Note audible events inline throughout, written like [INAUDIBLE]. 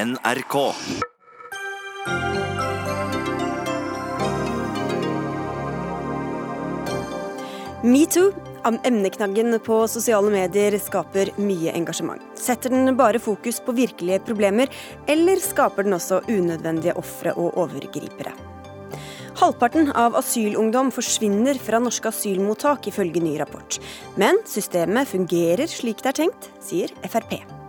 NRK. Metoo, emneknaggen på sosiale medier, skaper mye engasjement. Setter den bare fokus på virkelige problemer, eller skaper den også unødvendige ofre og overgripere? Halvparten av asylungdom forsvinner fra norske asylmottak, ifølge ny rapport. Men systemet fungerer slik det er tenkt, sier Frp.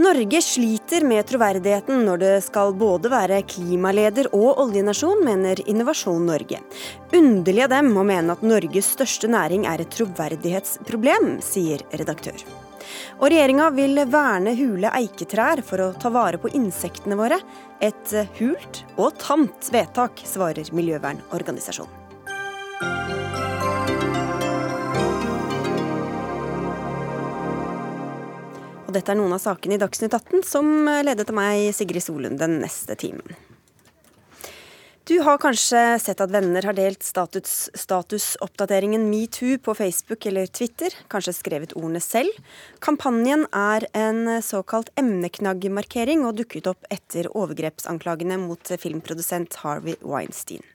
Norge sliter med troverdigheten når det skal både være klimaleder og oljenasjon, mener Innovasjon Norge. Underlig av dem å mene at Norges største næring er et troverdighetsproblem, sier redaktør. Og regjeringa vil verne hule eiketrær for å ta vare på insektene våre. Et hult og tamt vedtak, svarer miljøvernorganisasjonen. Og dette er noen av sakene i Dagsnytt 18 som ledet til meg, Sigrid Solund, den neste timen. Du har kanskje sett at venner har delt status, statusoppdateringen metoo på Facebook eller Twitter, kanskje skrevet ordene selv. Kampanjen er en såkalt emneknaggmarkering og dukket opp etter overgrepsanklagene mot filmprodusent Harvey Weinstein.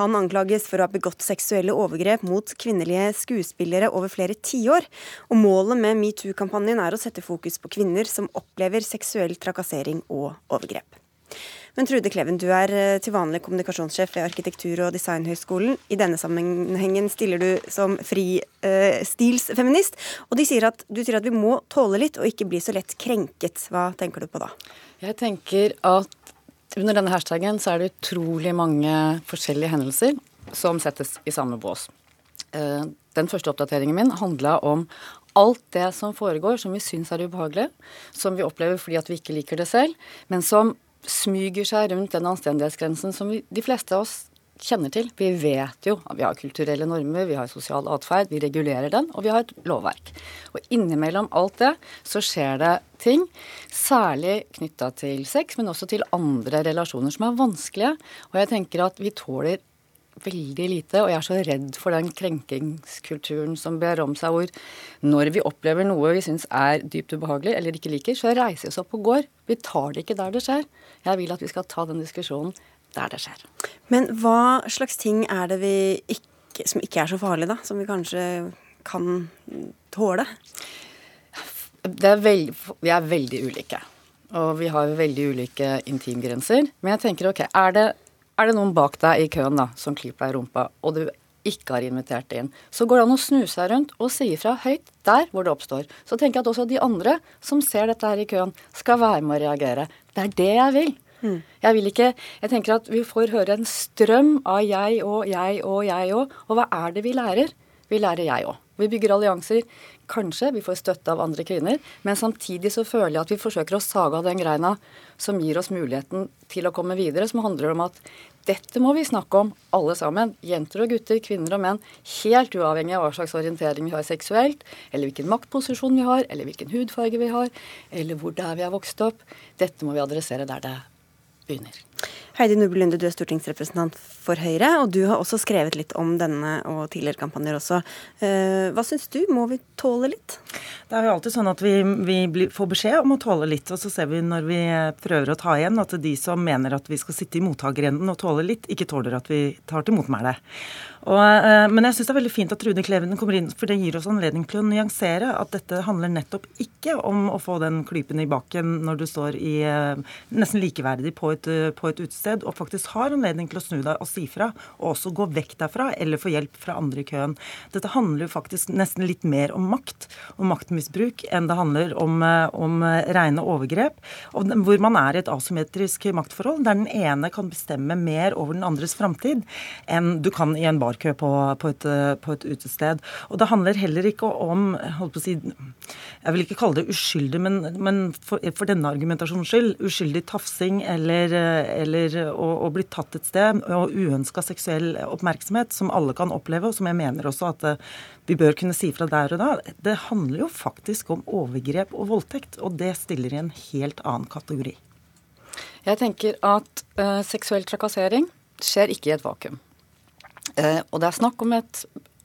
Han anklages for å ha begått seksuelle overgrep mot kvinnelige skuespillere over flere tiår. Og målet med metoo-kampanjen er å sette fokus på kvinner som opplever seksuell trakassering og overgrep. Men Trude Kleven, du er eh, til vanlig kommunikasjonssjef ved Arkitektur- og designhøgskolen. I denne sammenhengen stiller du som fristilsfeminist. Eh, og sier at, du sier at vi må tåle litt og ikke bli så lett krenket. Hva tenker du på da? Jeg tenker at under denne hashtagen så er det utrolig mange forskjellige hendelser som settes i samme bås. Uh, den første oppdateringen min handla om alt det som foregår som vi syns er ubehagelig, som vi opplever fordi at vi ikke liker det selv, men som smyger seg rundt den anstendighetsgrensen som vi, de fleste av oss kjenner til. Vi vet jo at vi har kulturelle normer, vi har sosial atferd, vi regulerer den, og vi har et lovverk. Og innimellom alt det så skjer det ting, særlig knytta til sex, men også til andre relasjoner som er vanskelige. Og jeg tenker at vi tåler veldig lite, og jeg er så redd for den krenkingskulturen som ber om seg, hvor når vi opplever noe vi syns er dypt ubehagelig eller ikke liker, så reiser vi oss opp og går. Vi tar det ikke der det skjer. Jeg vil at vi skal ta den diskusjonen der det skjer. Men hva slags ting er det vi ikke, som ikke er så farlig, da? Som vi kanskje kan tåle? Er veld, vi er veldig ulike. Og vi har veldig ulike intimgrenser. Men jeg tenker ok, er det er det noen bak deg i køen da, som klyper deg i rumpa, og du ikke har invitert inn, så går det an å snu seg rundt og si ifra høyt der hvor det oppstår. Så tenker jeg at også de andre som ser dette her i køen, skal være med å reagere. Det er det jeg vil. Mm. Jeg vil ikke Jeg tenker at vi får høre en strøm av jeg og jeg og jeg og. Og hva er det vi lærer? Vi lærer jeg òg. Vi bygger allianser. Kanskje vi får støtte av andre kvinner, men samtidig så føler jeg at vi forsøker å sage av den greina som gir oss muligheten til å komme videre, som handler om at dette må vi snakke om, alle sammen. Jenter og gutter, kvinner og menn. Helt uavhengig av hva slags orientering vi har seksuelt, eller hvilken maktposisjon vi har, eller hvilken hudfarge vi har, eller hvor det er vi har vokst opp. Dette må vi adressere der det begynner. Heidi Nordby Lunde, du er stortingsrepresentant for Høyre, og du har også skrevet litt om denne og tidligere kampanjer også. Eh, hva syns du, må vi tåle litt? Det er jo alltid sånn at vi, vi får beskjed om å tåle litt, og så ser vi når vi prøver å ta igjen at de som mener at vi skal sitte i mottakerenden og tåle litt, ikke tåler at vi tar til motmæle. Og, eh, men jeg syns det er veldig fint at Trude Kleven kommer inn, for det gir oss anledning til å nyansere at dette handler nettopp ikke om å få den klypen i baken når du står i eh, nesten likeverdig på et, eh, på et utested, og faktisk har anledning til å snu deg og si fra, og også gå vekk derfra eller få hjelp fra andre i køen. Dette handler jo faktisk nesten litt mer om makt og maktmisbruk enn det handler om, om rene overgrep, hvor man er i et asymmetrisk maktforhold der den ene kan bestemme mer over den andres framtid enn du kan i en barkø på, på, et, på, et, utested. Og det handler heller ikke om holdt på å si, Jeg vil ikke kalle det uskyldig, men, men for, for, denne argumentasjonens skyld, uskyldig tafsing eller, eller å, å, bli tatt et sted og uønska seksuell oppmerksomhet, som alle kan oppleve, og som jeg mener også at eh, vi bør kunne si fra der og da, det handler jo faktisk om overgrep og voldtekt, og det stiller i en helt annen kategori. Jeg tenker at uh, seksuell trakassering skjer ikke i et vakuum. Uh, og det er snakk om et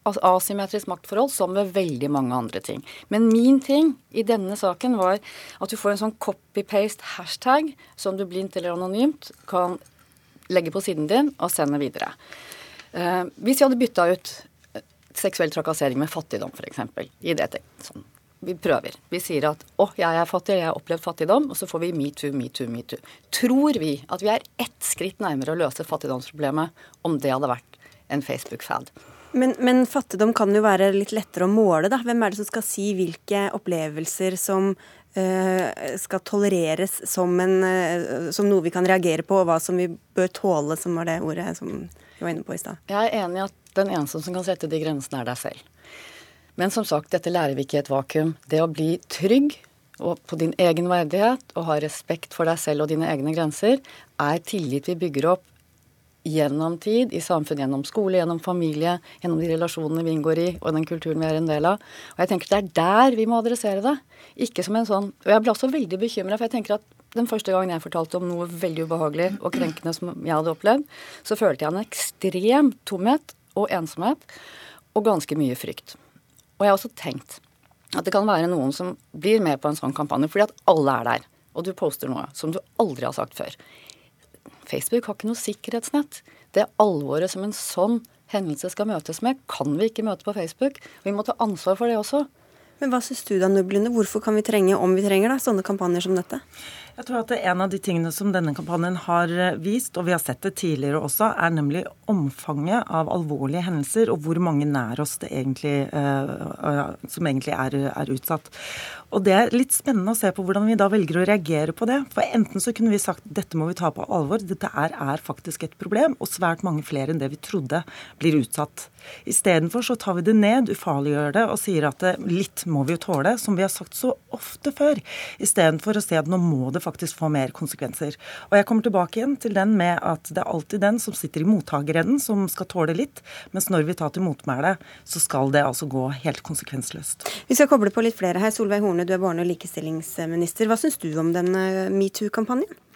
asymmetrisk maktforhold som ved veldig mange andre ting. Men min ting i denne saken var at du får en sånn copy-paste hashtag som du blindt eller anonymt kan legge på siden din og sende videre. Eh, hvis vi hadde bytta ut eh, seksuell trakassering med fattigdom, f.eks. i det sånn, Vi prøver. Vi sier at 'å, jeg er fattig, jeg har opplevd fattigdom', og så får vi metoo, metoo, metoo. Tror vi at vi er ett skritt nærmere å løse fattigdomsproblemet om det hadde vært en Facebook-fad? Men, men, fattigdom kan jo være litt lettere å måle, da. Hvem er det som skal si hvilke opplevelser som uh, skal tolereres som, en, uh, som, noe vi kan reagere på, og hva som vi bør tåle, som var det ordet som vi var inne på i stad? Jeg er enig i at den eneste som kan sette de grensene, er deg selv. Men som sagt, dette lærer vi ikke i et vakuum. Det å bli trygg og på din egen verdighet og ha respekt for deg selv og dine egne grenser, er tillit vi bygger opp gjennom tid i samfunnet, gjennom skole, gjennom familie, gjennom de relasjonene vi inngår i, og den kulturen vi er en del av. Og jeg tenker Det er der vi må adressere det. Ikke som en sånn Og jeg ble også veldig bekymra, for jeg tenker at den første gangen jeg fortalte om noe veldig ubehagelig og krenkende som jeg hadde opplevd, så følte jeg en ekstrem tomhet og ensomhet og ganske mye frykt. Og jeg har også tenkt at det kan være noen som blir med på en sånn kampanje fordi at alle er der, og du poster noe som du aldri har sagt før. Facebook har ikke noe sikkerhetsnett. Det alvoret som en sånn hendelse skal møtes med, kan vi ikke møte på Facebook. Vi må ta ansvar for det også. Men hva syns du da, Nublinde? Hvorfor kan vi trenge, om vi trenger, da, sånne kampanjer som dette? Jeg tror at En av de tingene som denne kampanjen har eh, vist, og vi har sett det tidligere også, er nemlig omfanget av alvorlige hendelser og hvor mange nær oss det egentlig, uh, som egentlig er, er, utsatt. Og Det er litt spennende å se på hvordan vi da velger å reagere på det. For Enten så kunne vi sagt dette må vi ta på alvor, dette er, er faktisk et problem, og svært mange flere enn det vi trodde blir utsatt. Istedenfor så tar vi det ned, ufarliggjør det og sier at litt må vi jo tåle, som vi har sagt så ofte før. Istedenfor å se at nå må det faktisk få mer konsekvenser. Og jeg kommer tilbake igjen til den med at det er alltid den som sitter i mottakerenden som skal tåle litt, mens når vi tar til motmæle, så skal det altså gå helt konsekvensløst. Vi skal koble på litt flere her. Solveig Horne, du er barne- og likestillingsminister. Hva syns du om denne metoo-kampanjen?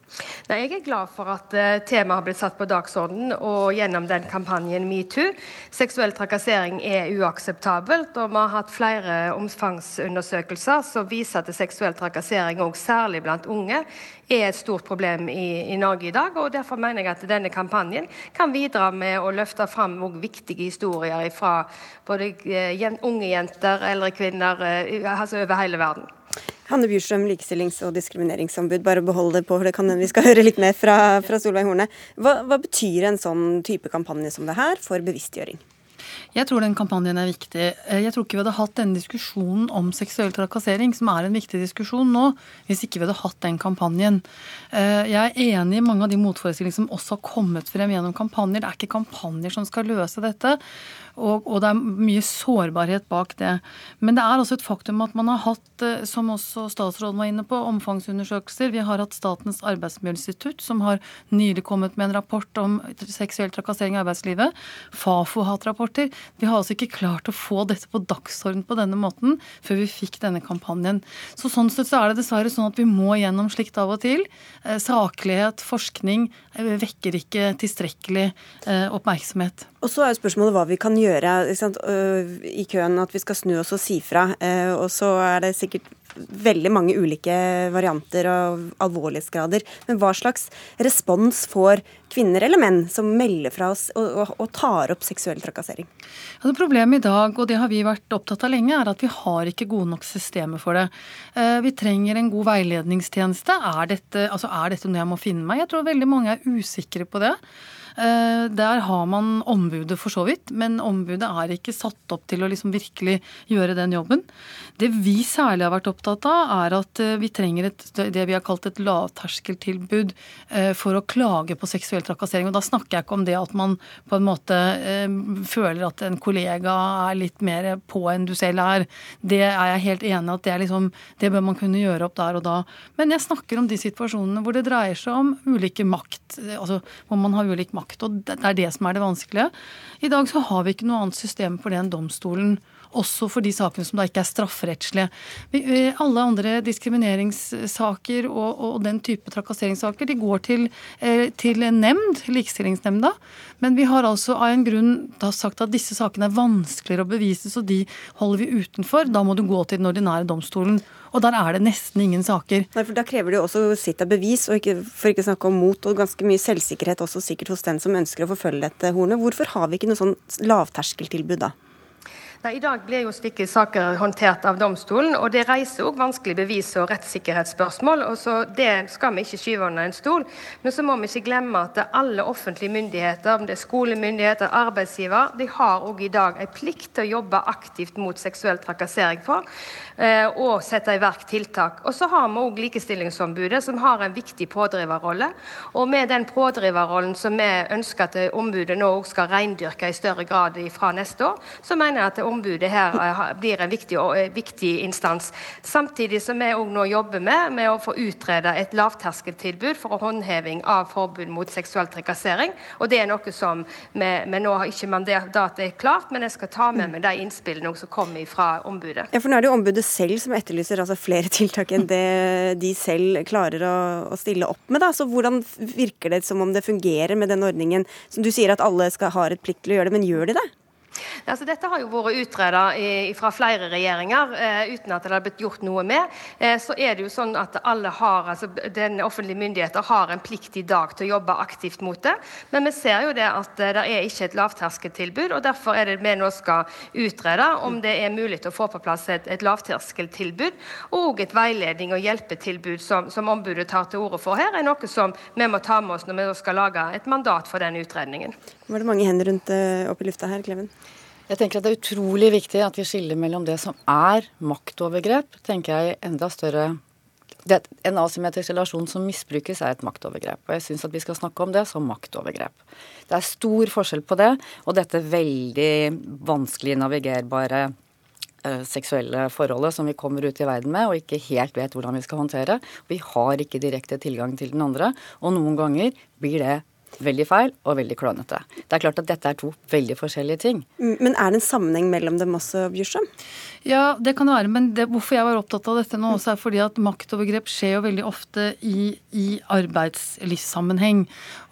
Nei, jeg er glad for at uh, temaet har blitt satt på dagsordenen og gjennom den kampanjen metoo. Seksuell trakassering er uakseptabelt, og vi har hatt flere omfangsundersøkelser som viser at seksuell trakassering, og særlig blant unge, er et stort problem i, i, Norge i dag. og Derfor mener jeg at denne kampanjen kan bidra med å løfte fram viktige historier fra både uh, unge jenter, eldre kvinner, uh, altså over hele verden. Hanne Bjurstrøm, likestillings- og diskrimineringsombud. Bare behold det på, for det kan vi skal [LAUGHS] høre litt mer fra, fra Solveig Horne. Hva, hva, betyr en sånn type kampanje som det her for bevisstgjøring? Jeg tror den kampanjen er viktig. Eh, jeg tror ikke vi hadde hatt denne diskusjonen om seksuell trakassering, som er en viktig diskusjon nå, hvis ikke vi hadde hatt den kampanjen. Eh, jeg er enig i mange av de motforestillingene som også har kommet frem gjennom kampanjer. Det er ikke kampanjer som skal løse dette. Og, og, det er mye sårbarhet bak det. Men det er også et faktum at man har hatt, eh, som også statsråden var inne på, omfangsundersøkelser. Vi har hatt Statens arbeidsmiljøinstitutt, som har nylig kommet med en rapport om seksuell trakassering i arbeidslivet. Fafo har hatt rapporter. Vi har altså ikke klart å få dette på dagsorden på denne måten før vi fikk denne kampanjen. Så sånn sett så er det dessverre sånn at vi må gjennom slikt av og til. Eh, saklighet, forskning eh, vekker ikke tilstrekkelig oppmerksomhet. Og så er jo spørsmålet hva vi kan gjøre i køen, at vi skal snu oss og si fra. Og så er det sikkert veldig mange ulike varianter og alvorlighetsgrader. Men hva slags respons får kvinner eller menn som melder fra oss og, og, og tar opp seksuell trakassering? Det problemet i dag, og det har vi vært opptatt av lenge, er at vi har ikke gode nok systemer for det. Vi trenger en god veiledningstjeneste. Er dette, altså er dette noe jeg må finne meg? Jeg tror veldig mange er usikre på det. Eh, der har man ombudet for så vidt, men ombudet er ikke satt opp til å liksom virkelig gjøre den jobben. Det vi særlig har vært opptatt av, er at eh, vi trenger et, det vi har kalt et lavterskeltilbud eh, for å klage på seksuell trakassering. Og da snakker jeg ikke om det at man på en måte føler at en kollega er litt mer på enn du selv er. Det er jeg helt enig i at det, er liksom, det bør man kunne gjøre opp der og da. Men jeg snakker om de situasjonene hvor det dreier seg om ulike makt, altså hvor man har ulik makt makt. Og det er det som er det vanskelige. I dag så har vi ikke noe annet system for det enn domstolen. også for de sakene som da ikke er strafferettslige. Alle andre diskrimineringssaker og, og den type trakasseringssaker de går til, eh, til en nemnd, Likestillingsnemnda. Men vi har altså av en grunn da sagt at disse sakene er vanskeligere å bevise, så de holder vi utenfor. Da må du gå til den ordinære domstolen. Og der er det nesten ingen saker. Nei, for Da krever det jo også sitt av bevis, og ikke, for ikke snakke om mot, og ganske mye selvsikkerhet også sikkert hos den som ønsker å forfølge dette hornet. Hvorfor har vi ikke noe sånn lavterskeltilbud da? Nei, I dag blir jo slike saker håndtert av domstolen, og det reiser òg vanskelige bevis- og rettssikkerhetsspørsmål. og så Det skal vi ikke skyve under en stol. Men så må vi ikke glemme at alle offentlige myndigheter, om det er skolemyndigheter, arbeidsgiver, de har òg i dag en plikt til å jobbe aktivt mot seksuell trakassering for, og sette i verk tiltak. Og så har vi òg Likestillingsombudet, som har en viktig pådriverrolle. Og med den pådriverrollen som vi ønsker at ombudet nå òg skal reindyrke i større grad fra neste år, så mener jeg at ombudet her eh, blir en viktig, eh, viktig instans. Samtidig som vi nå jobber med, med å få utrede et lavterskeltilbud for håndheving av forbud mot seksuell trakassering. Og det er noe som vi, nå har ikke mandatet klart, men jeg skal ta med meg de innspillene som kommer fra ombudet. Ja, for nå er det jo ombudet selv som etterlyser altså flere [LAUGHS] tiltak enn det de selv klarer å, å stille opp med. Da. Så hvordan virker det som om det fungerer med den ordningen? Som du sier at alle skal ha et plikt til å gjøre det, men gjør de det? Altså, dette har jo vært utreda fra flere regjeringer eh, uten at det har blitt gjort noe med. Eh, så er det jo sånn at alle har, altså den offentlige myndigheter har en plikt i dag til å jobbe aktivt mot det. Men vi ser jo det at eh, det er ikke et lavterskeltilbud, og derfor er det vi nå skal utrede om det er mulig å få på plass et, et lavterskeltilbud og et veiledning og hjelpetilbud som, som ombudet tar til orde for her, er noe som vi må ta med oss når vi skal lage et mandat for den utredningen. Var det mange hender rundt opp i lufta her, Kleven? Jeg tenker at Det er utrolig viktig at vi skiller mellom det som er maktovergrep, tenker jeg enda større det, En asymmetrisk relasjon som misbrukes, er et maktovergrep. Og jeg syns at vi skal snakke om det som maktovergrep. Det er stor forskjell på det og dette veldig vanskelig navigerbare uh, seksuelle forholdet som vi kommer ut i verden med og ikke helt vet hvordan vi skal håndtere. Vi har ikke direkte tilgang til den andre, og noen ganger blir det veldig feil og veldig klønete. Det er klart at dette er to veldig forskjellige ting. Mm, men er det en sammenheng mellom dem også, Bjørsson? Ja, det kan det være. Men det, hvorfor jeg var opptatt av dette nå, også er fordi at maktovergrep skjer jo veldig ofte i, i arbeidslivssammenheng.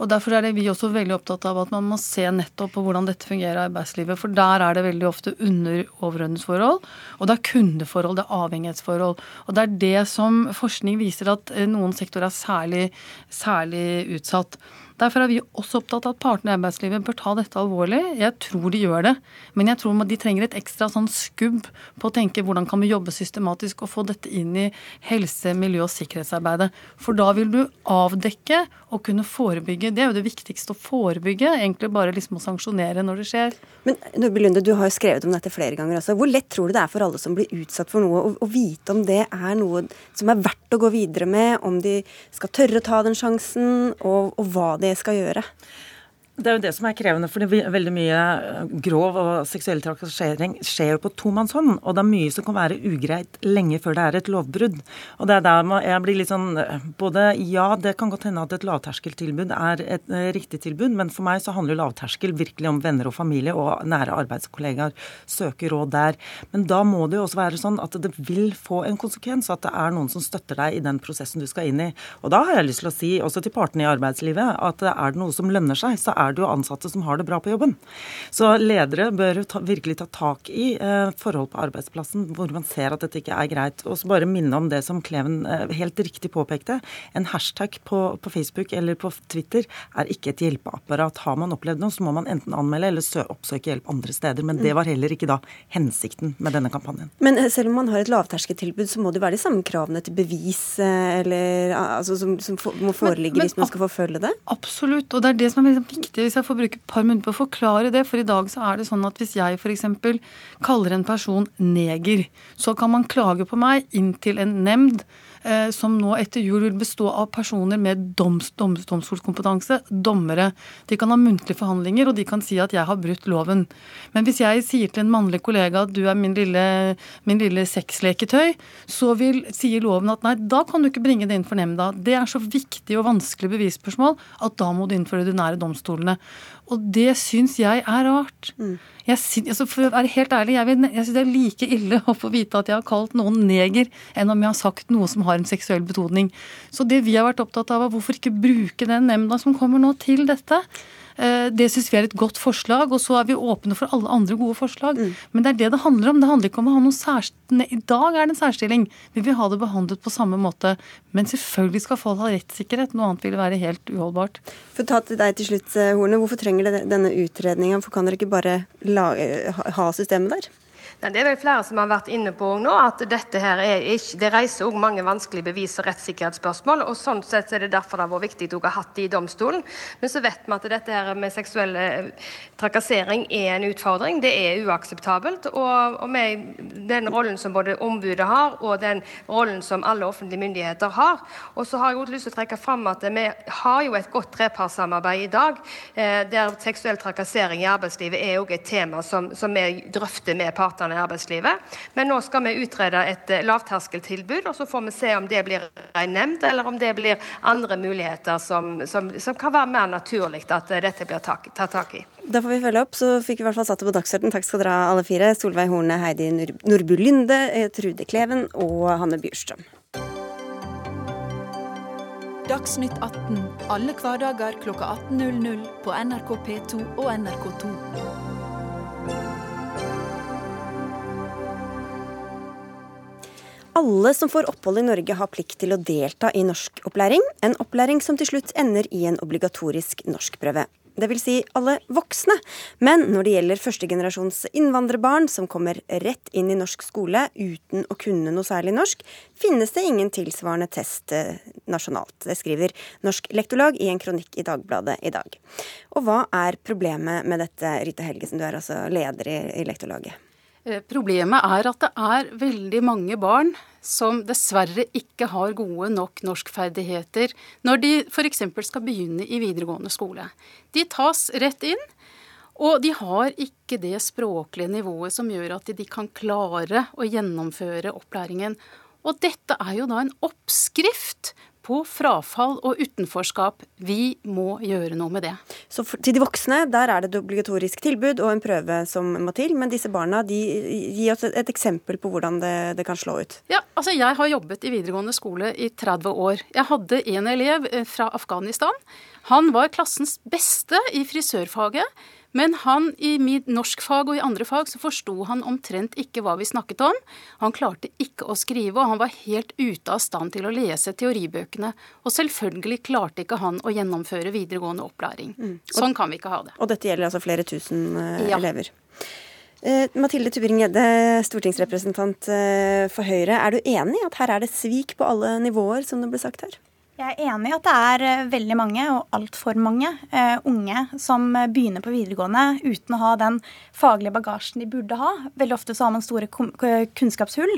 Og derfor er det vi også veldig opptatt av at man må se nettopp på hvordan dette fungerer i arbeidslivet. For der er det veldig ofte under overordnetsforhold, og det er kundeforhold, det er avhengighetsforhold. Og det er det som forskning viser at eh, noen sektorer er særlig, særlig utsatt. Derfor er vi også opptatt av at partene i arbeidslivet bør ta dette alvorlig. Jeg tror de gjør det, men jeg tror de trenger et ekstra sånn skubb på å tenke hvordan kan vi jobbe systematisk og få dette inn i helse-, miljø- og sikkerhetsarbeidet. For da vil du avdekke og kunne forebygge. Det er jo det viktigste å forebygge, egentlig bare liksom å sanksjonere når det skjer. Men Nubbe Lunde, du har jo skrevet om dette flere ganger også. Hvor lett tror du det er for alle som blir utsatt for noe, å vite om det er noe som er verdt å gå videre med, om de skal tørre å ta den sjansen, og, og hva de det skal gjøre. Det er jo det som er krevende, for veldig mye eh, grov og seksuell trakassering skjer jo på tomannshånd. Og det er mye som kan være ugreit lenge før det er et lovbrudd. Og det er der jeg blir litt sånn eh, Både ja, det kan godt hende at et lavterskeltilbud er et uh, riktig tilbud, men for meg så handler lavterskel virkelig om venner og familie og nære arbeidskollegaer. Søke råd der. Men da må det jo også være sånn at det vil få en konsekvens, at det er noen som støtter deg i den prosessen du skal inn i. Og da har jeg lyst til å si, også til partene i arbeidslivet, at er det noe som lønner seg, så er er det jo ansatte som har det bra på jobben. Så ledere bør ta, virkelig ta tak i eh, forhold på arbeidsplassen hvor man ser at dette ikke er greit. Og så bare minne om det som Kleven eh, helt riktig påpekte. En hashtag på, på, Facebook eller på Twitter er ikke et hjelpeapparat. Har man opplevd noe, så må man enten anmelde eller oppsøke hjelp andre steder. Men det var heller ikke da hensikten med denne kampanjen. Men eh, selv om man har et lavterskeltilbud, så må det være de samme kravene til bevis eh, eller, altså, som, som, må foreligge men, men, hvis man skal forfølge det? Absolutt. Og det er det som er viktig viktig hvis jeg får bruke et par minutter på å forklare det. For i dag så er det sånn at hvis jeg f.eks. kaller en person neger, så kan man klage på meg inntil en nemnd som nå etter jul vil bestå av personer med doms, doms, domstolskompetanse, dommere. De kan ha muntlige forhandlinger, og de kan si at 'jeg har brutt loven'. Men hvis jeg sier til en mannlig kollega at 'du er min lille, min lille sexleketøy', så vil, sier loven at nei, da kan du ikke bringe det inn for nemnda. Det er så viktig og vanskelig bevisspørsmål at da må du inn for de ordinære domstolene. Og det syns jeg er rart. Mm. Jeg, altså for å være helt ærlig, jeg, vil, jeg synes det er like ille å få vite at jeg har kalt noen neger, enn om jeg har sagt noe som har en seksuell betoning. Så det vi har vært opptatt av, er hvorfor ikke bruke den nemnda som kommer nå, til dette. Eh, det syns vi er et godt forslag, og så er vi åpne for alle andre gode forslag. Mm. Men det er det det handler om. Det handler ikke om å ha noen særstilling. I dag er det en særstilling. Vi vil ha det behandlet på samme måte. Men selvfølgelig skal folk ha rettssikkerhet. Noe annet ville være helt uholdbart. For ta til deg til slutt, eh, Horne. Hvorfor trenger dere denne utredninga? For kan dere ikke bare lage, ha systemet der? Det er vel flere som har vært inne på nå, at dette her er ikke, det reiser også mange vanskelige bevis- og rettssikkerhetsspørsmål. og sånn sett er det derfor det har vært viktig å ha hatt det i domstolen. Men så vet vi at dette her med seksuell eh, trakassering er en utfordring. Det er uakseptabelt. Og, og med den rollen som både ombudet har, og den rollen som alle offentlige myndigheter har. Og så har jeg også lyst til å trekke fram at vi har jo et godt trepartssamarbeid i dag, eh, der seksuell trakassering i arbeidslivet er også et tema som, som vi drøfter med partene partene i arbeidslivet. Men nå skal vi utrede et eh, lavterskeltilbud, og så får vi se om det blir en nemnd, eller om det blir andre muligheter som, som, som kan være mer naturlig at eh, dette blir tatt tak i. Da får vi følge opp. Så fikk vi i hvert fall satt det på dagsordenen. Takk skal dere ha, alle fire. Solveig Horne, Heidi Nordbu Lynde, eh, Trude Kleven og Hanne Bjurstrøm. Dagsnytt 18 alle hverdager kl 18.00 på NRK P2 og NRK2. Alle som får opphold i Norge har plikt til å delta i norskopplæring, en opplæring som til slutt ender i en obligatorisk norskprøve. Vil si alle voksne. Men når det gjelder førstegenerasjons innvandrerbarn som kommer rett inn i norsk skole uten å kunne noe særlig norsk, finnes det ingen tilsvarende test eh, nasjonalt. Det skriver Norsk Lektorlag i en kronikk i Dagbladet i dag. Og hva er problemet med dette, Rita Helgesen, du er altså leder i Lektorlaget? Eh, problemet er at det er veldig mange barn som dessverre ikke har gode nok norskferdigheter når de f.eks. skal begynne i videregående skole. De tas rett inn, og de har ikke det språklige nivået som gjør at de kan klare å gjennomføre opplæringen. Og dette er jo da en oppskrift på frafall og utenforskap. Vi må gjøre noe med det. Så for, til de voksne, der er det et obligatorisk tilbud og en prøve som må til. Men disse barna, de gir oss et, et eksempel på hvordan det, det, kan slå ut. Ja, altså Jeg har jobbet i videregående skole i 30 år. Jeg hadde en elev eh, fra Afghanistan. Han var klassens beste i frisørfaget. Men han i norskfag og i andre fag så forsto han omtrent ikke hva vi snakket om. Han klarte ikke å skrive, og han var helt ute av stand til å lese teoribøkene. Og selvfølgelig klarte ikke han å gjennomføre videregående opplæring. Mm. Sånn kan vi ikke ha det. Og dette gjelder altså flere tusen uh, ja. elever. Uh, Mathilde Tubring-Gjedde, stortingsrepresentant uh, for Høyre. Er du enig i at her er det svik på alle nivåer, som det ble sagt her? Jeg er enig i at det er eh, veldig mange, og altfor mange, uh, unge som begynner på videregående uten å ha den faglige bagasjen de burde ha. Veldig ofte så har man store kunnskapshull.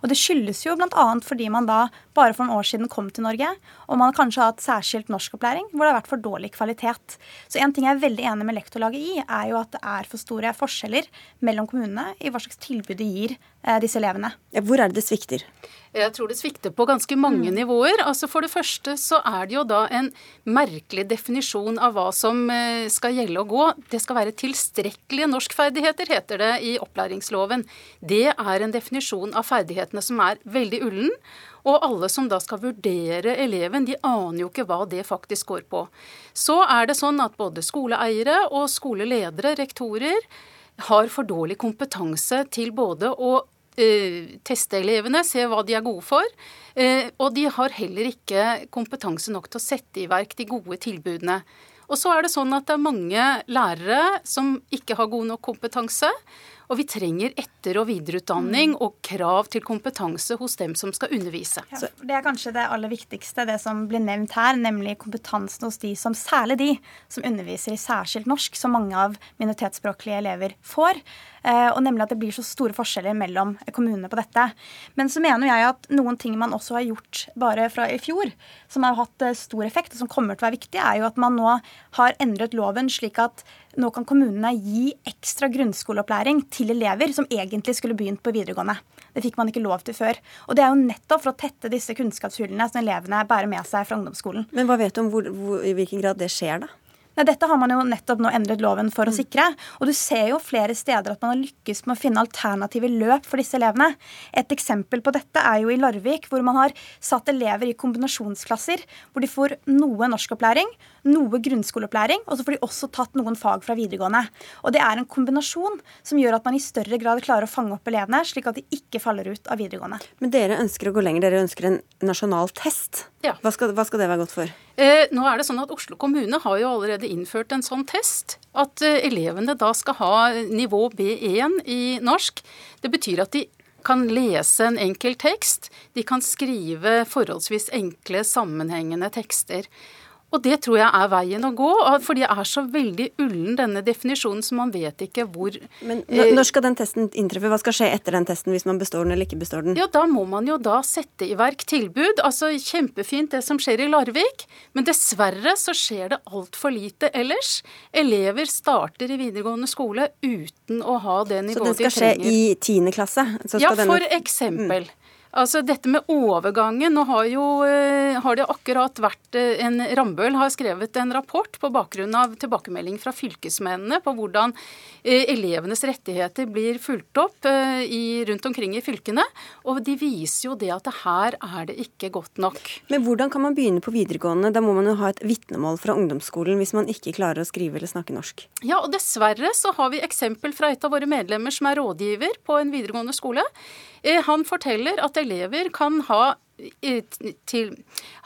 Og det skyldes jo bl.a. fordi man da bare for noen år siden kom til Norge, og man kanskje har hatt særskilt norskopplæring hvor det har vært for dårlig kvalitet. Så en ting jeg er veldig enig med lektorlaget i, er jo at det er for store forskjeller mellom kommunene i hva slags tilbud de gir uh, disse elevene. Hvor er det det svikter? Jeg tror det svikter på ganske mange mm. nivåer. Altså For det første så er det jo da en merkelig definisjon av hva som eh, skal gjelde og gå. Det skal være tilstrekkelige norskferdigheter, heter det i opplæringsloven. Det er en definisjon av ferdighetene som er veldig ullen. Og alle som da skal vurdere eleven, de aner jo ikke hva det faktisk går på. Så er det sånn at både skoleeiere og skoleledere, rektorer, har for dårlig kompetanse til både å uh, teste elevene, se hva de er gode for. Uh, og de har heller ikke kompetanse nok til å sette i verk de gode tilbudene. Og så er det sånn at det er mange lærere som ikke har god nok kompetanse. Og vi trenger etter- og videreutdanning og krav til kompetanse hos dem som skal undervise. Ja, det er kanskje det aller viktigste, det som blir nevnt her, nemlig kompetansen hos de som, særlig de som underviser i særskilt norsk, som mange av minoritetsspråklige elever får. Eh, og nemlig at det blir så store forskjeller mellom kommunene på dette. Men så mener jeg at noen ting man også har gjort bare fra i fjor, som har hatt eh, stor effekt, og som kommer til å være viktig, er jo at man nå har endret loven slik at nå kan kommunene gi ekstra grunnskoleopplæring til elever som egentlig skulle begynt på videregående. Det fikk man ikke lov til før. Og det er jo nettopp for å tette disse kunnskapshullene som elevene bærer med seg fra ungdomsskolen. Men hva vet du om hvor, hvor, i hvilken grad det skjer, da? Nei, Dette har man jo nettopp nå endret loven for å mm. sikre. Og du ser jo flere steder at man har lykkes med å finne alternative løp for disse elevene. Et eksempel på dette er jo i Larvik, hvor man har satt elever i kombinasjonsklasser, hvor de får noe norskopplæring, noe grunnskoleopplæring, og så får de også tatt noen fag fra videregående. Og det er en kombinasjon som gjør at man i større grad klarer å fange opp elevene, slik at de ikke faller ut av videregående. Men dere ønsker å gå lenger, dere ønsker en nasjonal test. Ja. Hva, skal, hva skal det være godt for? Eh, nå er det sånn at Oslo kommune har jo allerede innført en sånn test. At eh, elevene da skal ha nivå B1 i norsk. Det betyr at de kan lese en enkel tekst. De kan skrive forholdsvis enkle, sammenhengende tekster. Og det tror jeg er veien å gå, for det er så veldig ullen denne definisjonen, så man vet ikke hvor Men Når skal den testen inntreffe? Hva skal skje etter den testen, hvis man består den eller ikke består den? Ja, Da må man jo da sette i verk tilbud. Altså Kjempefint det som skjer i Larvik, men dessverre så skjer det altfor lite ellers. Elever starter i videregående skole uten å ha det nivået de trenger. Så den skal skje i tiende klasse? ja, for denne... eksempel. Mm. Altså dette med overgangen Nå har jo eh, har det akkurat vært eh, en Rambøll har skrevet en rapport på bakgrunn av tilbakemelding fra fylkesmennene på hvordan eh, elevenes rettigheter blir fulgt opp i, rundt omkring i fylkene. Og de viser jo det at det her er det ikke godt nok. Men hvordan kan man begynne på videregående? Da må man jo ha et vitnemål fra ungdomsskolen hvis man ikke klarer å skrive eller snakke norsk. Ja, og dessverre så har vi eksempel fra et av våre medlemmer som er rådgiver på en videregående skole. Han forteller at elever kan ha til,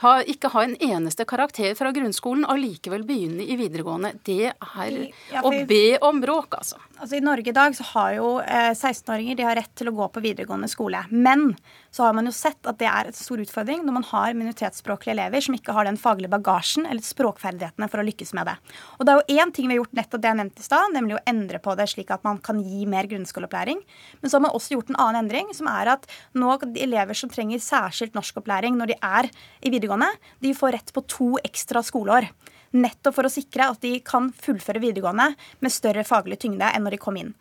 ha, ikke ha en eneste karakter fra grunnskolen og likevel begynne i videregående. Det er å be om bråk, altså. Altså. I Norge i dag så har jo eh, 16-åringer de har rett til å gå på videregående skole. Men så har man jo sett at det er en stor utfordring når man har minoritetsspråklige elever som ikke har den faglige bagasjen eller språkferdighetene for å lykkes med det. Og det er jo én ting vi har gjort nettopp det jeg nevnte i stad, nemlig å endre på det slik at man kan gi mer grunnskoleopplæring. Men så har man også gjort en annen endring, som er at nå elever som trenger særskilt norskopplæring når de er i videregående, de får rett på to ekstra skoleår. Nettopp for å sikre at de kan fullføre videregående med større faglig tyngde enn når de kom inn.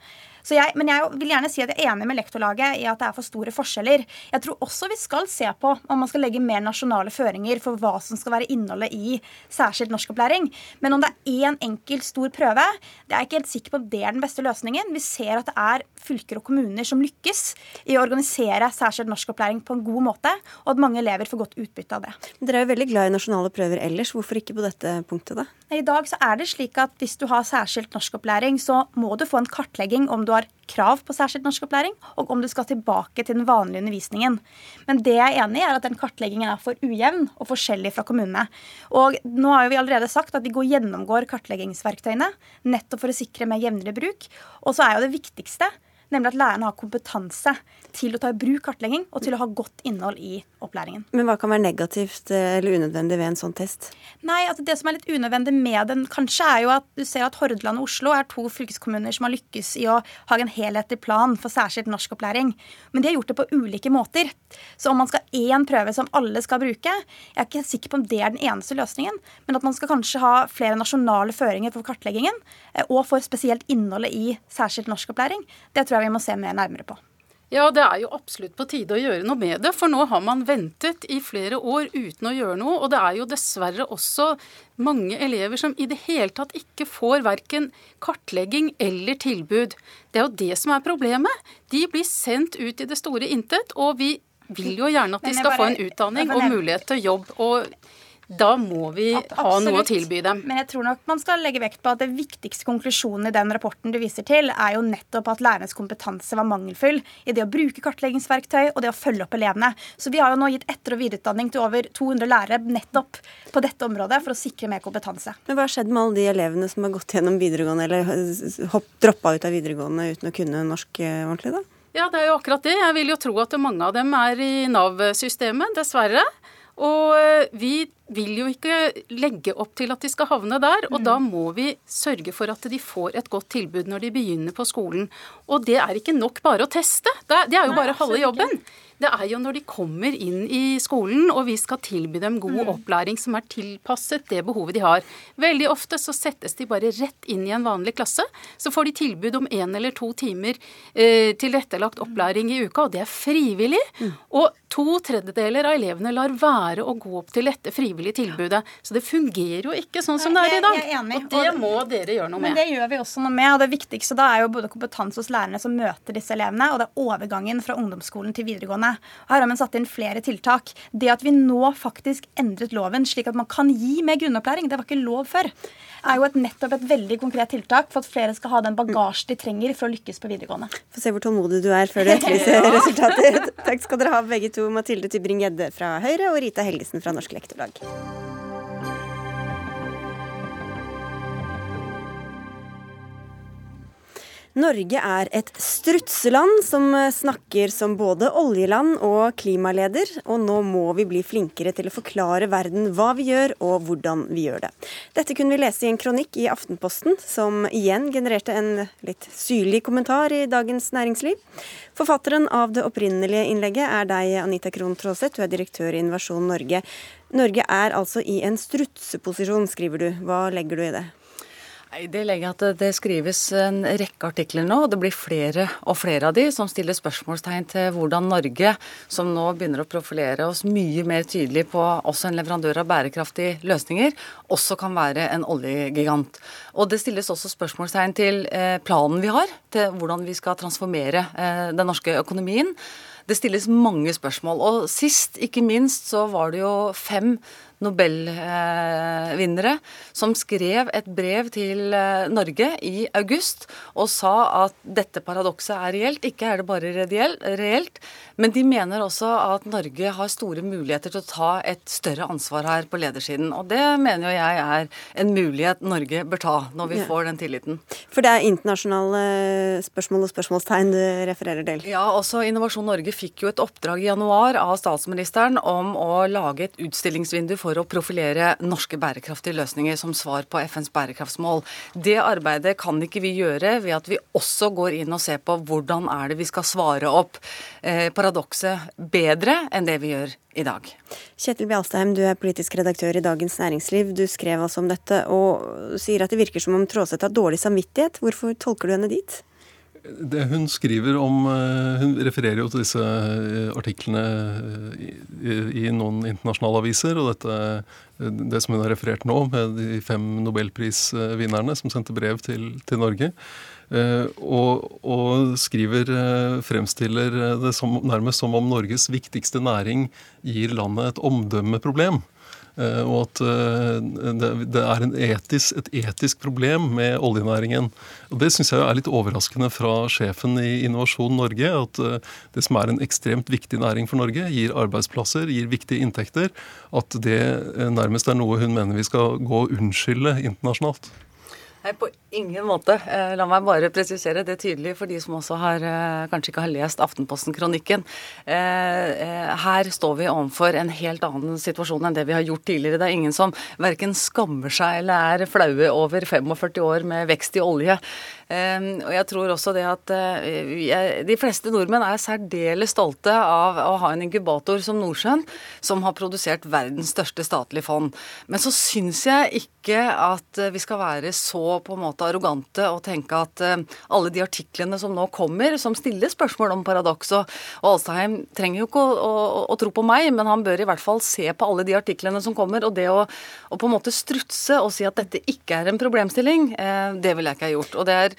Jeg, men jeg vil gjerne si at jeg er enig med lektorlaget i at det er for store forskjeller. Jeg tror også vi skal se på om man skal legge mer nasjonale føringer for hva som skal være innholdet i særskilt norskopplæring. Men om det er én enkelt stor prøve, det er jeg ikke helt sikker på om det er den beste løsningen. Vi ser at det er fylker og kommuner som lykkes i å organisere særskilt norskopplæring på en god måte, og at mange elever får godt utbytte av det. Dere er jo veldig glad i nasjonale prøver ellers. Hvorfor ikke på dette punktet, da? I dag så er det slik at hvis du har særskilt norskopplæring, så må du få en kartlegging om du har krav på særskilt norskopplæring, og om du skal tilbake til den vanlige undervisningen. Men det jeg er enig i, er at den kartleggingen er for ujevn og forskjellig fra kommunene. Og nå har vi allerede sagt at vi går gjennomgår kartleggingsverktøyene, nettopp for å sikre mer jevnere bruk. Og så er jo det viktigste nemlig at lærerne har kompetanse til å ta i bruk kartlegging og til å ha godt innhold i opplæringen. Men hva kan være negativt eh, eller unødvendig ved en sånn test? Nei, altså Det som er litt unødvendig med den, kanskje er jo at du ser at Hordaland og Oslo er to fylkeskommuner som har lykkes i å ha en helhetlig plan for særskilt norskopplæring. Men de har gjort det på ulike måter. Så om man skal ha én prøve som alle skal bruke, jeg er ikke sikker på om det er den eneste løsningen, men at man skal kanskje ha flere nasjonale føringer for kartleggingen, eh, og for spesielt innholdet i særskilt norskopplæring, det tror jeg vi må se mer nærmere på. Ja, det er jo absolutt på tide å gjøre noe med det. For nå har man ventet i flere år uten å gjøre noe. Og det er jo dessverre også mange elever som i det hele tatt ikke får verken kartlegging eller tilbud. Det er jo det som er problemet. De blir sendt ut i det store intet. Og vi vil jo gjerne at de skal få en utdanning og mulighet til jobb. Og da må vi ha noe å tilby dem. Men jeg tror nok man skal legge vekt på at det viktigste konklusjonen i den rapporten du viser til, er jo nettopp at lærernes kompetanse var mangelfull i det å bruke kartleggingsverktøy og det å følge opp elevene. Så vi har jo nå gitt etter- og videreutdanning til over 200 lærere nettopp på dette området for å sikre mer kompetanse. Men hva har skjedd med alle de elevene som har gått gjennom videregående eller hopp, droppa ut av videregående uten å kunne norsk eh, ordentlig, da? Ja, det er jo akkurat det. Jeg vil jo tro at mange av dem er i Nav-systemet, dessverre. Og eh, vi vil jo ikke legge opp til at de skal havne der, og mm. da må vi sørge for at de får et godt tilbud når de begynner på skolen. Og det er ikke nok bare å teste. Det er, jo Nei, bare halve jobben. Ikke. Det er jo når de kommer inn i skolen og vi skal tilby dem god mm. opplæring som er tilpasset det behovet de har. Veldig ofte så settes de bare rett inn i en vanlig klasse. Så får de tilbud om én eller to timer eh, tilrettelagt opplæring i uka, og det er frivillig. Mm. Og To tredjedeler av elevene lar være å gå opp til dette frivillige tilbudet. Så det fungerer jo ikke sånn som det er i dag. Er. Og det må dere gjøre noe med. Men det gjør vi også noe med. og Det viktigste da er jo både kompetanse hos lærerne som møter disse elevene, og det er overgangen fra ungdomsskolen til videregående. Og Her har man satt inn flere tiltak. Det at vi nå faktisk endret loven slik at man kan gi mer grunnopplæring, det var ikke lov før, er jo et nettopp et veldig konkret tiltak for at flere skal ha den bagasjen de trenger for å lykkes på videregående. Få se hvor tålmodig du er før du [LAUGHS] etterlyser resultater. Takk skal dere ha begge to, Mathilde Tybring-Gjedde fra Høyre og Rita Helgesen fra Norsk Lektorlag. Norge er et strutseland som snakker som både oljeland og klimaleder, og nå må vi bli flinkere til å forklare verden hva vi gjør og hvordan vi gjør det. Dette kunne vi lese i en kronikk i Aftenposten, som igjen genererte en litt syrlig kommentar i Dagens Næringsliv. Forfatteren av det opprinnelige innlegget er deg, Anita Krohn Traaseth, du er direktør i Innovasjon Norge. Norge er altså i en strutseposisjon, skriver du. Hva legger du i det? Nei, Det legger at det skrives en rekke artikler nå, og det blir flere og flere av de som stiller spørsmålstegn til hvordan Norge, som nå begynner å profilere oss mye mer tydelig på også en leverandør av bærekraftige løsninger, også kan være en oljegigant. Og det stilles også spørsmålstegn til eh, planen vi har, til hvordan vi skal transformere eh, den norske økonomien. Det stilles mange spørsmål. Og sist, ikke minst, så var det jo fem Nobelvinnere som skrev et brev til eh, Norge i august og sa at dette paradokset er reelt. Ikke er det bare reelt, men de mener også at Norge har store muligheter til å ta et større ansvar her på ledersiden. Og det mener jo jeg er en mulighet Norge bør ta når vi får den tilliten. For det er internasjonale spørsmål og spørsmålstegn du refererer til? Ja, også Innovasjon Norge fikk jo et oppdrag i januar av statsministeren om å lage et utstillingsvindu for å profilere norske bærekraftige løsninger som svar på FNs bærekraftsmål. Det arbeidet kan ikke vi gjøre ved at vi også går inn og ser på hvordan er det vi skal svare opp eh, paradokset bedre enn det vi gjør i dag. Kjetil Bjalstheim, du er politisk redaktør i Dagens Næringsliv. Du skrev altså om dette og sier at det virker som om Tråseth har dårlig samvittighet. Hvorfor tolker du henne dit? Det hun skriver om Hun refererer jo til disse artiklene i, i noen internasjonale aviser. Og dette, det som hun har referert nå, med de fem nobelprisvinnerne som sendte brev til, til Norge. Og, og, skriver, fremstiller det som, nærmest som om Norges viktigste næring gir landet et omdømmeproblem. Og at det er etisk, et etisk problem med oljenæringen. Og Det syns jeg er litt overraskende fra sjefen i Innovasjon Norge. At det som er en ekstremt viktig næring for Norge, gir arbeidsplasser, gir viktige inntekter. At det nærmest er noe hun mener vi skal gå og unnskylde internasjonalt. Nei, på ingen måte. La meg bare presisere det tydelig for de som også har, kanskje ikke har lest Aftenposten-kronikken. Her står vi overfor en helt annen situasjon enn det vi har gjort tidligere. Det er ingen som verken skammer seg eller er flaue over 45 år med vekst i olje. Og jeg tror også det at de fleste nordmenn er særdeles stolte av å ha en inkubator som Nordsjøen, som har produsert verdens største statlige fond. Men så syns jeg ikke at vi skal være så på en måte arrogante og tenke at uh, alle de artiklene som nå kommer, som stiller spørsmål om paradoks og, Alstheim trenger jo ikke å, å, å, tro på meg, men han bør i hvert fall se på alle de artiklene som kommer. Og det å, å på en måte strutse og si at dette ikke er en problemstilling, uh, det ville jeg ikke ha gjort. Og det er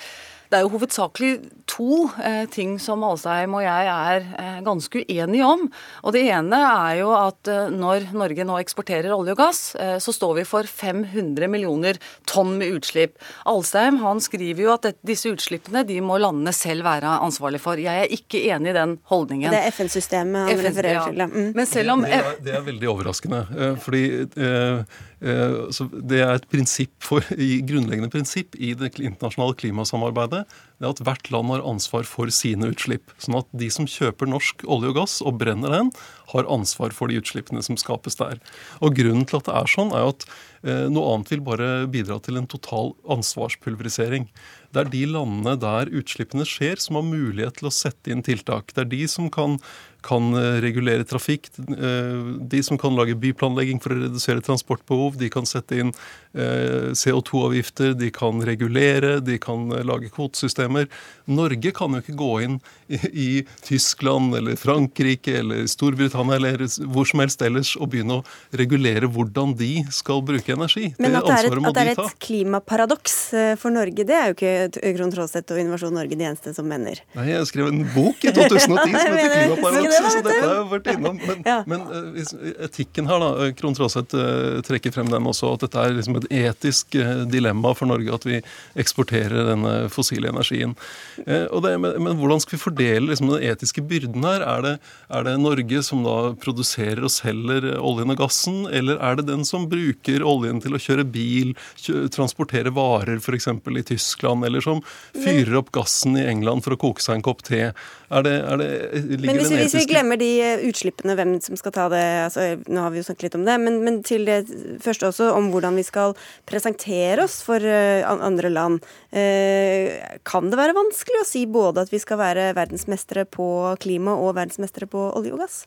det er jo hovedsakelig to eh, ting som Alstheim og jeg er eh, ganske uenige om. Og Det ene er jo at eh, når Norge nå eksporterer olje og gass, så står vi for 500 millioner tonn med utslipp. Alstheim han skriver jo at dette, disse utslippene de må landene selv være ansvarlig for. Jeg er ikke enig i den holdningen. Det er FN-systemet han FN, refererer ja. til. Mm. Men selv om... Det er, det er veldig overraskende. fordi det er et prinsipp for, grunnleggende prinsipp i det internasjonale klimasamarbeidet det er at hvert land har ansvar for sine utslipp. Sånn at de som kjøper norsk olje og gass og brenner den, har ansvar for de utslippene som skapes der. Og Grunnen til at det er sånn, er at eh, noe annet vil bare bidra til en total ansvarspulverisering. Det er de landene der utslippene skjer, som har mulighet til å sette inn tiltak. Det er de som kan, kan regulere trafikk, de som kan lage byplanlegging for å redusere transportbehov, de kan sette inn CO2-avgifter, de kan regulere, de kan lage kvotesystemer. Norge kan jo ikke gå inn i, i Tyskland eller Frankrike eller Storbritannia eller hvor som helst ellers og begynne å regulere hvordan de skal bruke energi. Men at det er et, det er et klimaparadoks eh, for Norge, det er jo ikke Krohn Traaseth og Innovasjon Norge de eneste som mener. Nei, jeg skrev en bok i 2010 som [LAUGHS] heter Klimaparadoks, så dette har jeg vært innom. Men, ja. men etikken her, da. Krohn Traaseth trekker frem den også, at dette er liksom et etisk uh, dilemma for Norge at vi eksporterer denne fossile energien. Det, men, men, hvordan skal vi fordele liksom, den etiske byrden her? Er det, er det Norge som da produserer og selger oljen og gassen, eller er det den som bruker oljen til å kjøre bil, kjø, transportere varer f.eks. i Tyskland, eller som fyrer opp gassen i England for å koke seg en kopp te? Er det, er det, men hvis, hvis, vi glemmer de eh, utslippene, hvem som skal ta det altså, Nå har vi jo snakket litt om det, men, men, til det første også om hvordan vi skal presentere oss for uh, andre land. Uh, kan det være vanskelig å si både at vi skal være verdensmestere på klima og verdensmestere på olje og gass?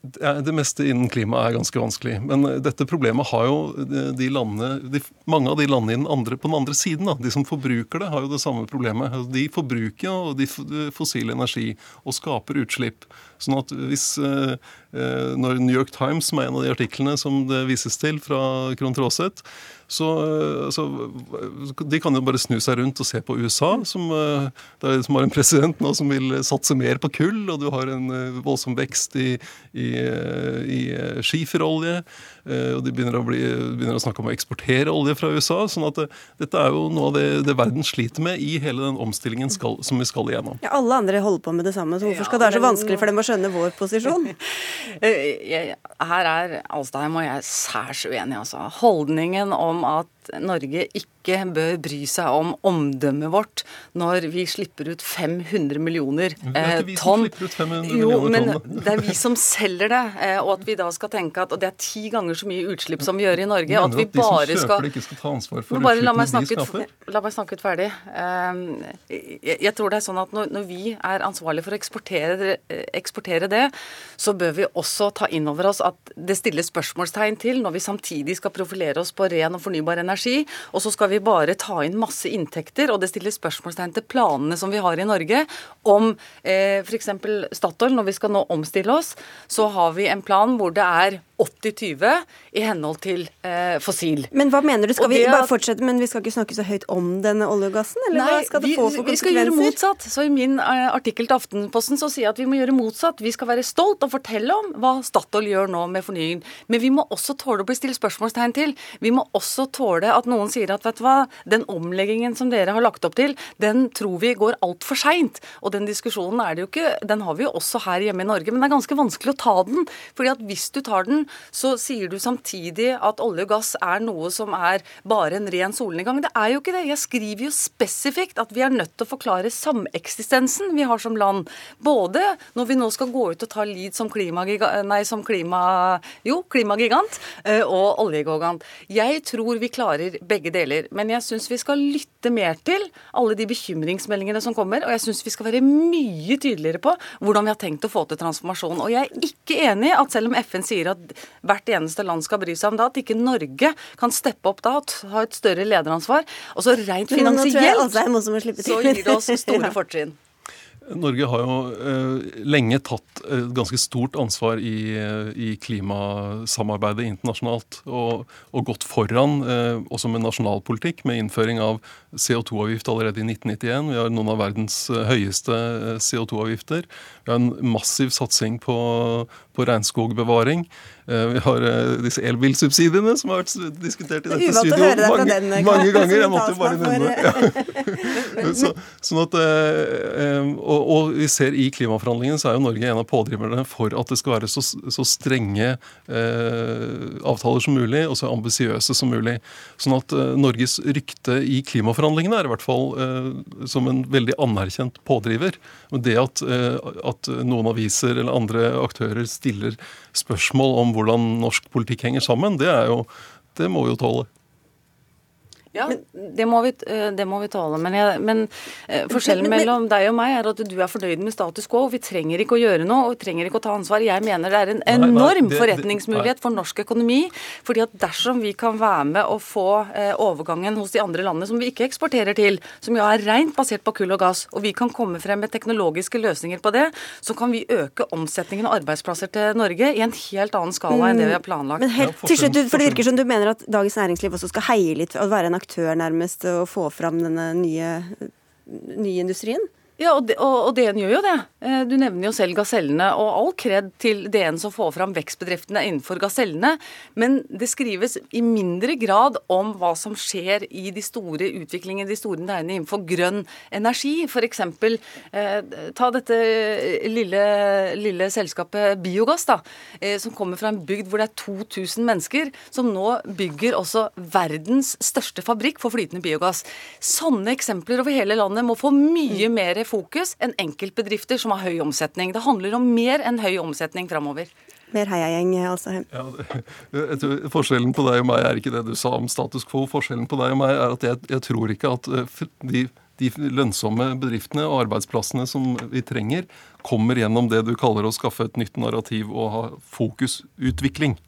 Det meste innen klima er ganske vanskelig. Men dette problemet har jo de landene, de, mange av de landene andre, på den andre siden, da, de som forbruker det, har jo det samme problemet. Altså, de forbruker jo de fossil energi og skaper utslipp. Sånn at hvis eh, eh, Når New York Times, som er en av de artiklene som det vises til fra Krohn Traaseth, så, så, De kan jo bare snu seg rundt og se på USA, som, der, som, har en president nå som vil satse mer på kull, og du har en voldsom vekst i, i, i skiferolje. Og de begynner å, bli, begynner å, snakke om å eksportere olje fra USA. sånn at det, dette er jo noe av det, det, verden sliter med i hele den omstillingen skal, som vi skal igjennom. Ja, Alle andre holder på med det samme, så hvorfor skal det være så vanskelig for dem å skjønne vår posisjon? [LAUGHS] Her er Alstheim og jeg særs uenige, altså. Holdningen om at Norge ikke bør bry seg om omdømmet vårt når vi slipper ut 500 millioner tonn. Det er ikke vi som slipper ut 500 jo, millioner tonn. Men det er vi som selger det. Eh, og at vi da skal tenke at det er ti ganger så mye utslipp som vi gjør i Norge. Mener og at vi at de bare som kjøper det, ikke skal ta ansvar for utslippene de skaper? La meg snakke ut ferdig. Ehm, jeg tror det er sånn at når vi er ansvarlige for å eksportere, eksportere det, så bør vi også ta inn over oss at det stilles spørsmålstegn til når vi samtidig skal profilere oss på ren og fornybar energi energi, og så skal vi bare ta inn masse inntekter. Og det stiller spørsmålstegn til planene som vi har i Norge om eh, f.eks. Statoil. Når vi skal nå omstille oss, så har vi en plan hvor det er 80-20 i henhold til eh, fossil. Men hva mener du? Skal vi bare fortsette, men vi skal ikke snakke så høyt om denne olje og gassen? Eller nei, hva skal det vi, få for konsekvenser? Vi skal gjøre motsatt. Så I min eh, artikkel til Aftenposten så sier jeg at vi må gjøre motsatt. Vi skal være stolt og fortelle om hva Statoil gjør nå med fornyingen. Men vi må også tåle å bli stilt spørsmålstegn til. Vi må også tåle at noen sier at vet du hva, den omleggingen som dere har lagt opp til, den tror vi går altfor seint. Og den diskusjonen er det jo ikke, den har vi jo også her hjemme i Norge. Men det er ganske vanskelig å ta den. fordi at hvis du tar den, så sier du samtidig at olje og gass er noe som er bare en ren solnedgang. Det er jo ikke det. Jeg skriver jo spesifikt at vi er nødt til å forklare sameksistensen vi har som land. Både når vi nå skal gå ut og ta lead som, nei, som klima, jo, klimagigant eh, og oljegigant. Jeg tror vi klarer begge deler. Men jeg syns vi skal lytte mer til alle de bekymringsmeldingene som kommer. Og jeg syns vi skal være mye tydeligere på hvordan vi har tenkt å få til transformasjon. Og jeg er ikke enig at selv om FN sier at hvert eneste land skal bry seg om det, at ikke Norge kan steppe opp da og ha et større lederansvar. Og så rent finansielt så gir det oss store [LAUGHS] fortrinn. Norge har jo eh, lenge tatt et ganske stort ansvar i, i klimasamarbeidet internasjonalt. Og, og, gått foran eh, også med nasjonalpolitikk, med innføring av CO2-avgift allerede i 1991. Vi har noen av verdens eh, høyeste eh, CO2-avgifter. Vi har en massiv satsing på, på regnskogbevaring. Eh, vi har eh, disse elbilsubsidiene som har vært diskutert i dette studioet mange, mange ganger. Jeg måtte jo bare nevne det. [LAUGHS] Så, sånn at, eh, og, og, vi ser i klimaforhandlingene så er jo Norge en av pådriverne for at det skal være så, så strenge eh, avtaler som mulig, og så ambisiøse som mulig. Sånn at eh, Norges rykte i klimaforhandlingene er i hvert fall eh, som en veldig anerkjent pådriver. Men det at, at noen aviser eller andre aktører stiller spørsmål om hvordan norsk politikk henger sammen, det, jo, det må jo tåle. Ja, det må vi, eh, det må vi tåle. Men, jeg, men eh, forskjellen mellom deg og meg er at du er fornøyd med status quo. Vi trenger ikke å gjøre noe, og vi trenger ikke å ta ansvar. Jeg mener det er en enorm nei, nei, forretningsmulighet for norsk økonomi. fordi at dersom vi kan være med og få eh, overgangen hos de andre landene som vi ikke eksporterer til, som jo er rent basert på kull og gass, og vi kan komme frem med teknologiske løsninger på det, så kan vi øke omsetningen av arbeidsplasser til Norge i en helt annen skala enn det vi har planlagt. Men helt til slutt, for Det virker som du mener at Dagens Næringsliv også skal heie litt og være en aktør nærmest å få fram denne nye, nye industrien? Ja, og, og, DN gjør jo det. Eh, du nevner jo selv gasellene. Og all kred til DN som får fram vekstbedriftene innenfor gasellene. Men det skrives i mindre grad om hva som skjer i de store utviklingene, de store næringene innenfor grønn energi. F.eks. Eh, ta dette lille, lille, selskapet Biogass, da, eh, som kommer fra en bygd hvor det er 2000 mennesker, som nå bygger også verdens største fabrikk for flytende biogass. Sånne eksempler over hele landet må få mye mer fokus enn enkeltbedrifter som har høy omsetning. Det handler om mer enn høy omsetning framover. Mer heiagjeng, altså. Ja, forskjellen på deg og meg er ikke det du sa om status quo. Forskjellen på deg og meg er at jeg, jeg tror ikke at eh, de, de lønnsomme bedriftene og arbeidsplassene som vi trenger, kommer gjennom det du kaller å skaffe et nytt narrativ og ha fokusutvikling.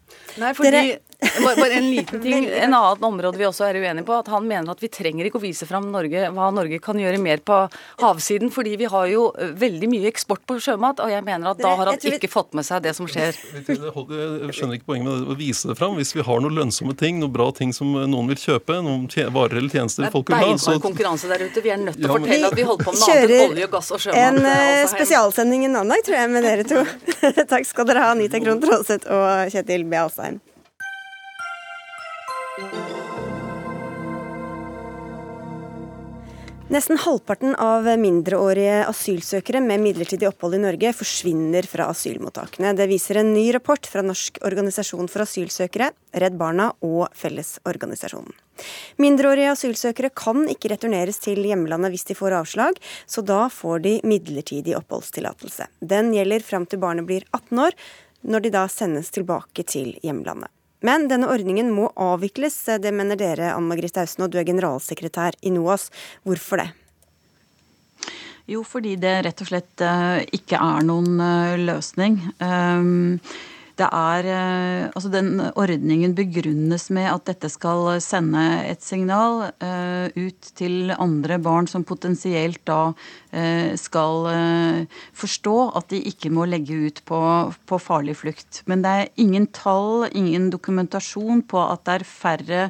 Nei, fordi Dere... Bare en liten ting. [LAUGHS] En annen område vi også er uenige på, at han mener at vi trenger ikke å vise fram Norge, hva Norge kan gjøre mer på havsiden, fordi vi har jo veldig mye eksport på sjømat, og jeg mener at da har han ikke fått med seg det som skjer. Jeg skjønner ikke poenget med å vise det fram. Hvis vi har noen lønnsomme ting, noen bra ting som noen vil kjøpe, noen varer eller tjenester folk vil ha, så Det er konkurranse der ute. Vi er nødt til å fortelle at vi holder på med noe annet enn olje, gass og sjømat. En eh, spesialsending en annen dag, tror jeg, med dere to. [LAUGHS] Takk skal dere ha, Anita Krohn Traaseth og Kjetil B. Alstein. Nesten halvparten av mindreårige asylsøkere med midlertidig opphold i Norge forsvinner fra asylmottakene. Det viser en ny rapport fra Norsk organisasjon for asylsøkere, Redd Barna og Fellesorganisasjonen. Mindreårige asylsøkere kan ikke returneres til hjemlandet hvis de får avslag, så da får de midlertidig oppholdstillatelse. Den gjelder fram til barnet blir 18 år, når de da sendes tilbake til hjemlandet. Men denne ordningen må avvikles, det mener dere, Anne Margrethe Ausen, og du er generalsekretær i NOAS. Hvorfor det? Jo, fordi det rett og slett eh, ikke er noen eh, løsning. Ehm, det er eh, Altså, den ordningen begrunnes med at dette skal sende et signal ut til andre barn som potensielt da Eh, skal eh, forstå at de ikke må legge ut på, på, farlig flukt. Men det er ingen tall, ingen dokumentasjon på at det er færre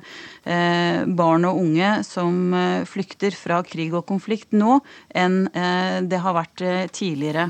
eh, barn og unge som flykter fra krig og konflikt nå enn det har vært tidligere.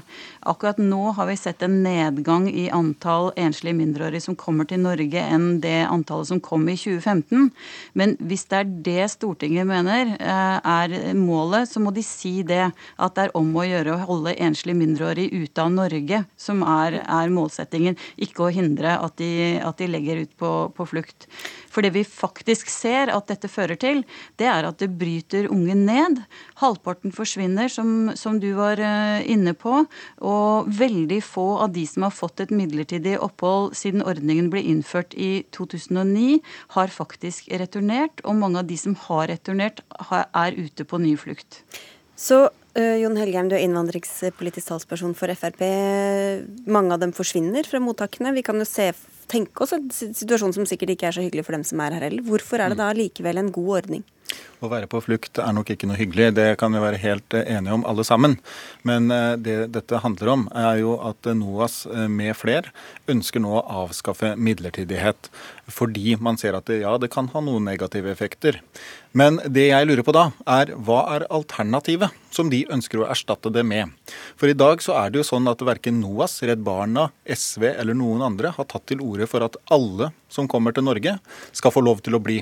Akkurat nå har vi sett en nedgang i antall enslige mindreårige som kommer til Norge, enn det antallet som kom i 2015. Men hvis det er det Stortinget mener er målet, så må de si det at det er om å gjøre å holde enslige mindreårige ute av Norge som er, er målsettingen, ikke å hindre at de, at de legger ut på, på, flukt. For det vi faktisk ser at dette fører til, det er at det bryter unge ned. Halvparten forsvinner, som, som du var eh, inne på. Og veldig få av de som har fått et midlertidig opphold siden ordningen ble innført i 2009, har faktisk returnert. Og mange av de som har returnert, er ute på ny flukt. Så Uh, Jon Helgheim, du er innvandringspolitisk talsperson for Frp. Mange av dem forsvinner fra mottakene. Vi kan jo se, tenke oss en situasjon som sikkert ikke er så hyggelig for dem som er her heller. Hvorfor er det da likevel en god ordning? Å være på flukt er nok ikke noe hyggelig, det kan vi være helt eh, enige om alle sammen. Men eh, det dette handler om, er jo at NOAS med fler ønsker nå å avskaffe midlertidighet. Fordi man ser at det, ja, det kan ha noen negative effekter. Men det jeg lurer på da, er hva er alternativet som de ønsker å erstatte det med? For i dag så er det jo sånn at verken NOAS, Redd Barna, SV eller noen andre har tatt til orde for at alle som kommer til Norge, skal få lov til å bli.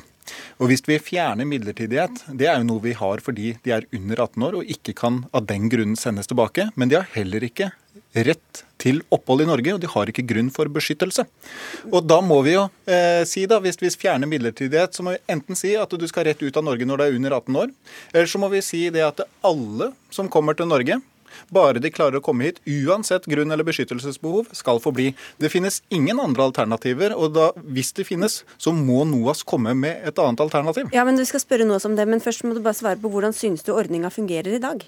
Og hvis vi fjerner midlertidighet, det er jo noe vi har fordi de er under 18 år og ikke kan av den grunnen sendes tilbake, men de har heller ikke rett til opphold i Norge, og de har ikke grunn for beskyttelse. Og da må vi jo eh, si, da, hvis vi fjerner midlertidighet, så må vi enten si at du skal rett ut av Norge når du er under 18 år, eller så må vi si det at alle som kommer til Norge, Bare de klarer å komme hit, uansett grunn eller beskyttelsesbehov, skal få bli. Det finnes ingen andre alternativer, og da, hvis det finnes, så må NOAS komme med et annet alternativ. Ja, men Du skal spørre NOAS om det, men først må du bare svare på hvordan synes du ordninga fungerer i dag?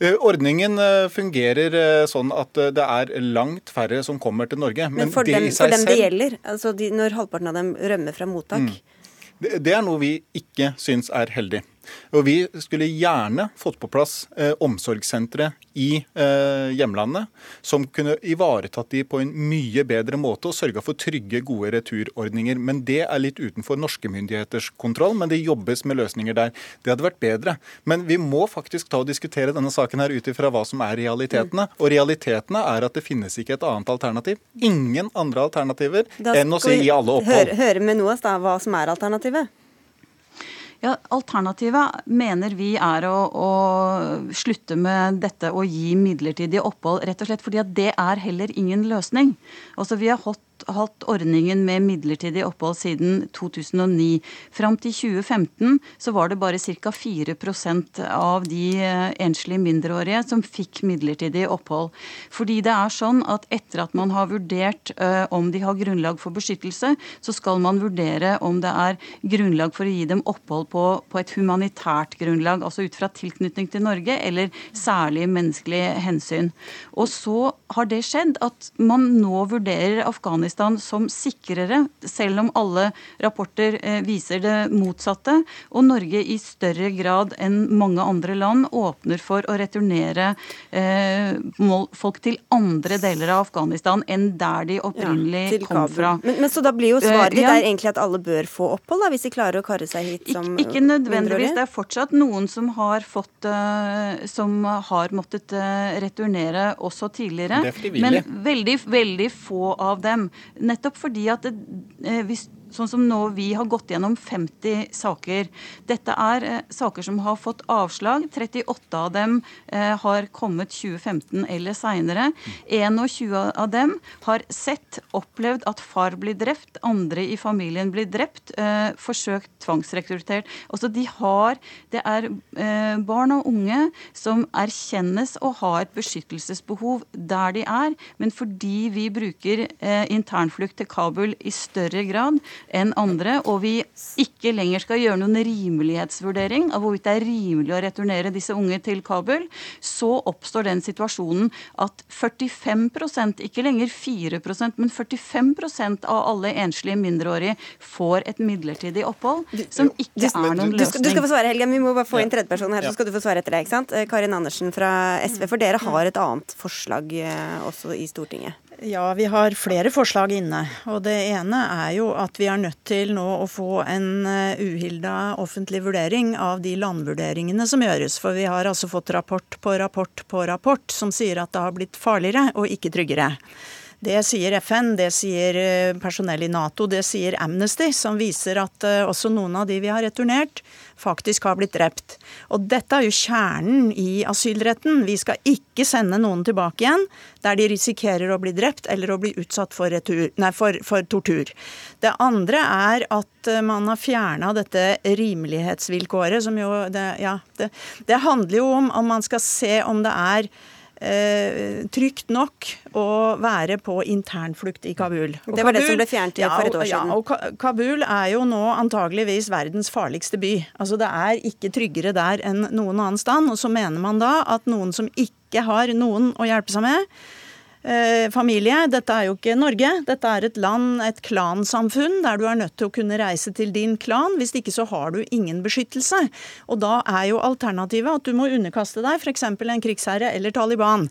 Eh, ordningen eh, fungerer eh, sånn at det er langt færre som kommer til Norge. Men, men for, dem, for dem, det gjelder, altså de, når halvparten av dem rømmer fra mottak? Mm. Det, det er noe vi ikke syns er heldig. Og Vi skulle gjerne fått på plass eh, omsorgssentre i eh, hjemlandet som kunne ivaretatt de på en mye bedre måte og sørga for trygge, gode returordninger. Men Det er litt utenfor norske myndigheters kontroll, men det jobbes med løsninger der. Det hadde vært bedre. Men vi må faktisk ta og diskutere denne saken her ut ifra hva som er realitetene. Og realitetene er at det finnes ikke et annet alternativ. Ingen andre alternativer enn å si i alle opphold. Høre, høre med NOAS da, hva som er alternativet? Ja, Alternativet mener vi er å, å, slutte med dette å gi midlertidig opphold, rett og slett fordi at det er heller ingen løsning. Altså, Vi har hatt hatt ordningen med midlertidig opphold siden 2009. Fram til 2015 så var det bare ca. 4% av de eh, enslige mindreårige som fikk midlertidig opphold. Fordi det er sånn at etter at man har vurdert uh, om de har grunnlag for beskyttelse, så skal man vurdere om det er grunnlag for å gi dem opphold på, på et humanitært grunnlag, altså ut fra tilknytning til Norge eller særlig menneskelig hensyn. Og så har det skjedd at man nå vurderer Afghanistan Afghanistan som sikrere, selv om alle rapporter eh, viser det motsatte. Og Norge i større grad enn mange andre land åpner for å returnere eh, folk til andre deler av Afghanistan enn der de opprinnelig ja, kom fra. Men, men, Så da blir jo svaret ditt uh, ja. egentlig at alle bør få opphold, da, hvis de klarer å karre seg hit som Ikke, ikke nødvendigvis. Det er fortsatt noen som har fått uh, som har måttet uh, returnere også tidligere. Men veldig, veldig få av dem. Nettopp fordi at det, eh, hvis Sånn som nå vi har gått gjennom 50 saker. Dette er eh, saker som har fått avslag. 38 av dem eh, har kommet 2015 eller seinere. 21 av dem har sett, opplevd at far blir drept, andre i familien blir drept, eh, forsøkt tvangsrekruttert. Altså de har Det er eh, barn og unge som erkjennes å ha et beskyttelsesbehov der de er, men fordi vi bruker eh, internflukt til Kabul i større grad, enn andre, og vi ikke lenger skal gjøre noen rimelighetsvurdering av hvorvidt det er rimelig å returnere disse unge til Kabul, så oppstår den situasjonen at 45% ikke lenger 4% men 45% av alle enslige mindreårige får et midlertidig opphold, som ikke er noen løsning. Du skal, du skal få svare, Helge. Vi må bare få inn tredjepersonen her, så skal du få svare etter det. ikke sant? Karin Andersen fra SV, for dere har et annet forslag eh, også i Stortinget. Ja, vi har flere forslag inne. Og det ene er jo at vi er nødt til nå å få en eh, uhilda offentlig vurdering av de landvurderingene som gjøres. For vi har altså fått rapport på rapport på rapport som sier at det har blitt farligere og ikke tryggere. Det sier FN, det sier eh, personell i Nato, det sier Amnesty, som viser at eh, også noen av de vi har returnert, faktisk har blitt drept. Og dette er jo kjernen i asylretten. Vi skal ikke sende noen tilbake igjen der de risikerer å bli drept eller å bli utsatt for, retur, nei, for, for tortur. Det andre er at eh, man har fjerna dette rimelighetsvilkåret, som jo det, ja, det, det handler jo om om man skal se om det er eh, trygt nok å være på internflukt i Kabul. Og det var Kabul, det som ble fjernet ja, for et år siden. Ja, og Kabul er jo nå antageligvis verdens farligste by. Altså Det er ikke tryggere der enn noen annen stand. Og så mener man da at noen som ikke har noen å hjelpe seg med, familie. Dette er jo ikke Norge. Dette er et land, et klansamfunn, der du er nødt til å kunne reise til din klan. Hvis ikke så har du ingen beskyttelse. Og da er jo alternativet at du må underkaste deg f.eks. en krigsherre eller Taliban.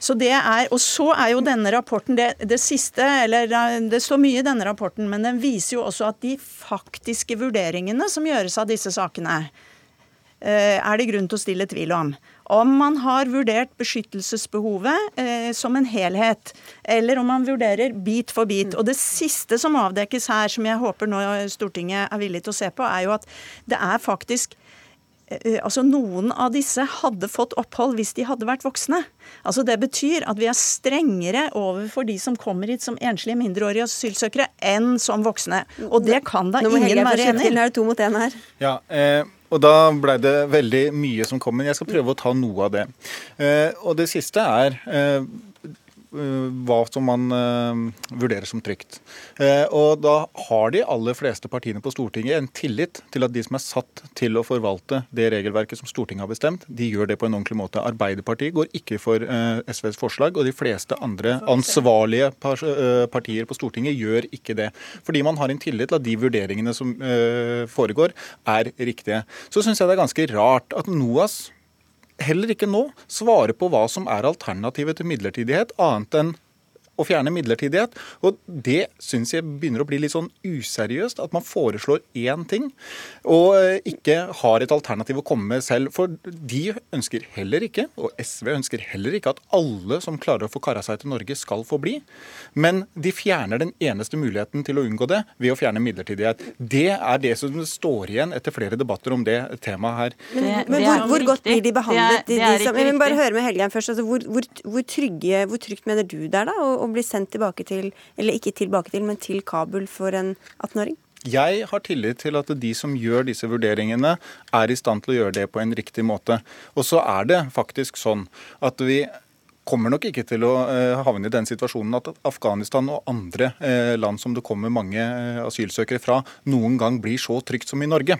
Så det er, Og så er jo denne rapporten det, det siste, eller det står mye i denne rapporten, men den viser jo også at de faktiske vurderingene som gjøres av disse sakene, eh, er det grunn til å stille tvil om om man har vurdert beskyttelsesbehovet eh, som en helhet, eller om man vurderer bit for bit. Og Det siste som avdekkes her, som jeg håper nå Stortinget er villig til å se på, er jo at det er faktisk eh, Altså Noen av disse hadde fått opphold hvis de hadde vært voksne. Altså Det betyr at vi er strengere overfor de som kommer hit som enslige mindreårige asylsøkere, enn som voksne. Og det kan da ingen være enig i. Nå er det to mot én her. Ja, eh og da blei det veldig mye som kom. Men jeg skal prøve å ta noe av det. Eh, og det siste er eh, hva som man uh, vurderer som trygt. Uh, og da har de aller fleste partiene på Stortinget en tillit til at de som er satt til å forvalte det regelverket som Stortinget har bestemt, de gjør det på en ordentlig måte. Arbeiderpartiet går ikke for SVs forslag, og de fleste andre ansvarlige partier på Stortinget gjør ikke det. Fordi man har en tillit til at de vurderingene som foregår, er riktige. Så syns jeg det er ganske rart at NOAS heller ikke nå svare på hva som er alternativet til midlertidighet, annet enn å fjerne midlertidighet. Og det syns jeg begynner å bli litt sånn useriøst. At man foreslår én ting og eh, ikke har et alternativ å komme med selv. For de ønsker heller ikke, og SV ønsker heller ikke, at alle som klarer å få kara seg til Norge, skal få bli. Men de fjerner den eneste muligheten til å unngå det ved å fjerne midlertidighet. Det er det som står igjen etter flere debatter om det temaet her. Men, men hvor, hvor godt blir de behandlet? Det er de som, jeg vil bare høre med Helgheim først. Altså, hvor, hvor, hvor, trygge, hvor trygt mener du det er da, å, å bli sendt tilbake til, eller ikke tilbake til, men til Kabul for en 18-åring? Jeg har tillit til at de som gjør disse vurderingene, er i stand til å gjøre det på en riktig måte. Og så er det faktisk sånn at vi kommer nok ikke til å eh, havne i den situasjonen at Afghanistan og andre eh, land som det kommer mange eh, asylsøkere fra, noen gang blir så trygt som i Norge.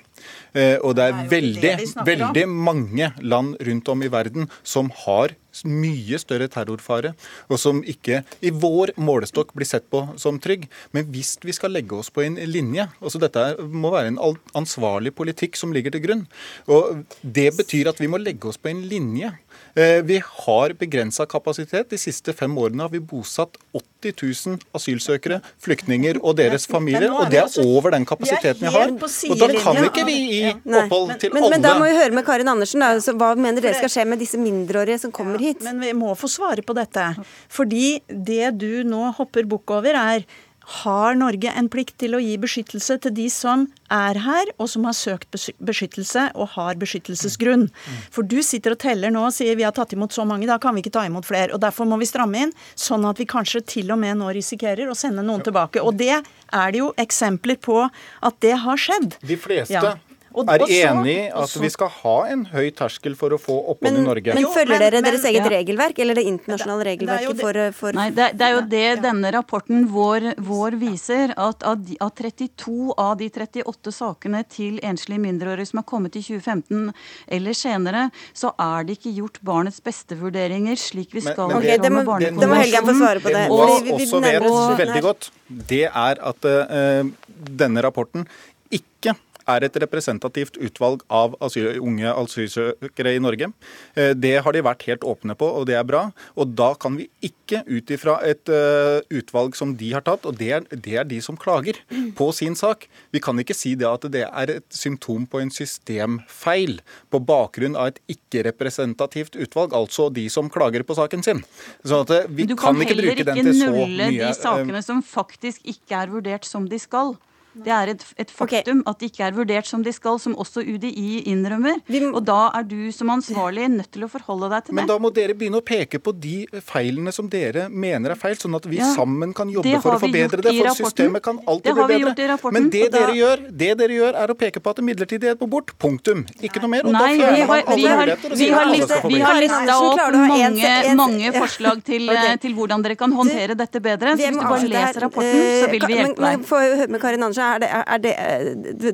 Og det er, det er veldig, veldig mange land rundt om i verden som har mye større terrorfare, og som ikke i vår målestokk blir sett på som trygg. Men hvis vi skal legge oss på en linje altså Dette må være en ansvarlig politikk som ligger til grunn. og Det betyr at vi må legge oss på en linje. Eh, vi har begrensa kapasitet. De siste fem årene har vi bosatt 80 000 asylsøkere, flyktninger og deres familier. Og det er over den kapasiteten vi har. Og da kan ikke vi gi opphold til alle. Men da må vi høre med Karin Andersen. Hva mener dere skal skje med disse mindreårige som kommer hit? hit. Men vi må få svare på dette. Fordi det du nå hopper bukk over, er har Norge en plikt til å gi beskyttelse til de som er her, og som har søkt beskyttelse og har beskyttelsesgrunn? For du sitter og teller nå og sier vi har tatt imot så mange, da kan vi ikke ta imot flere. og Derfor må vi stramme inn, sånn at vi kanskje til og med nå risikerer å sende noen tilbake. Og det er det jo eksempler på at det har skjedd. De fleste ja. Og, er også, enig i at også, vi skal ha en høy terskel for å få opphold i Norge. Men følger dere deres eget ja. regelverk, eller det internasjonale regelverket det, for, for, Nei, det, det, er jo det denne rapporten vår, vår viser. At av, av 32 av de 38 sakene til enslige mindreårige som har kommet i 2015 eller senere, så er det ikke gjort barnets beste-vurderinger slik vi skal. Men, men okay, det, må, det må Helga få svare på det. Det Moas også vet veldig godt, det er at uh, denne rapporten ikke er et representativt utvalg av asyl, unge asylsøkere i Norge. Eh, det har de vært helt åpne på, og det er bra. Og da kan vi ikke ut ifra et uh, utvalg som de har tatt, og det er, det er, de som klager på sin sak. Vi kan ikke si det at det er et symptom på en systemfeil på bakgrunn av et ikke-representativt utvalg, altså de som klager på saken sin. Så at eh, vi kan, kan ikke bruke den til så mye Du kan heller ikke nulle de sakene som faktisk ikke er vurdert som de skal. Det er et, et faktum okay. at de ikke er vurdert som de skal, som også UDI innrømmer. Og da er du som ansvarlig nødt til å forholde deg til Men det. Men da må dere begynne å peke på de feilene som dere mener er feil, sånn at vi ja. sammen kan jobbe for å forbedre det. For systemet kan alltid bli bedre. Men det dere, gjør, det dere gjør, er å peke på at midlertidighet må bort. Punktum. Ikke noe mer. Og Nei, da fjerner man alle muligheter. Vi har, lista, vi har lista opp mange, mange [LAUGHS] forslag til, okay. til, hvordan dere kan håndtere dette bedre. Så hvis du bare leser rapporten, så vil vi hjelpe deg. Men Karin Andersen, er det, er det,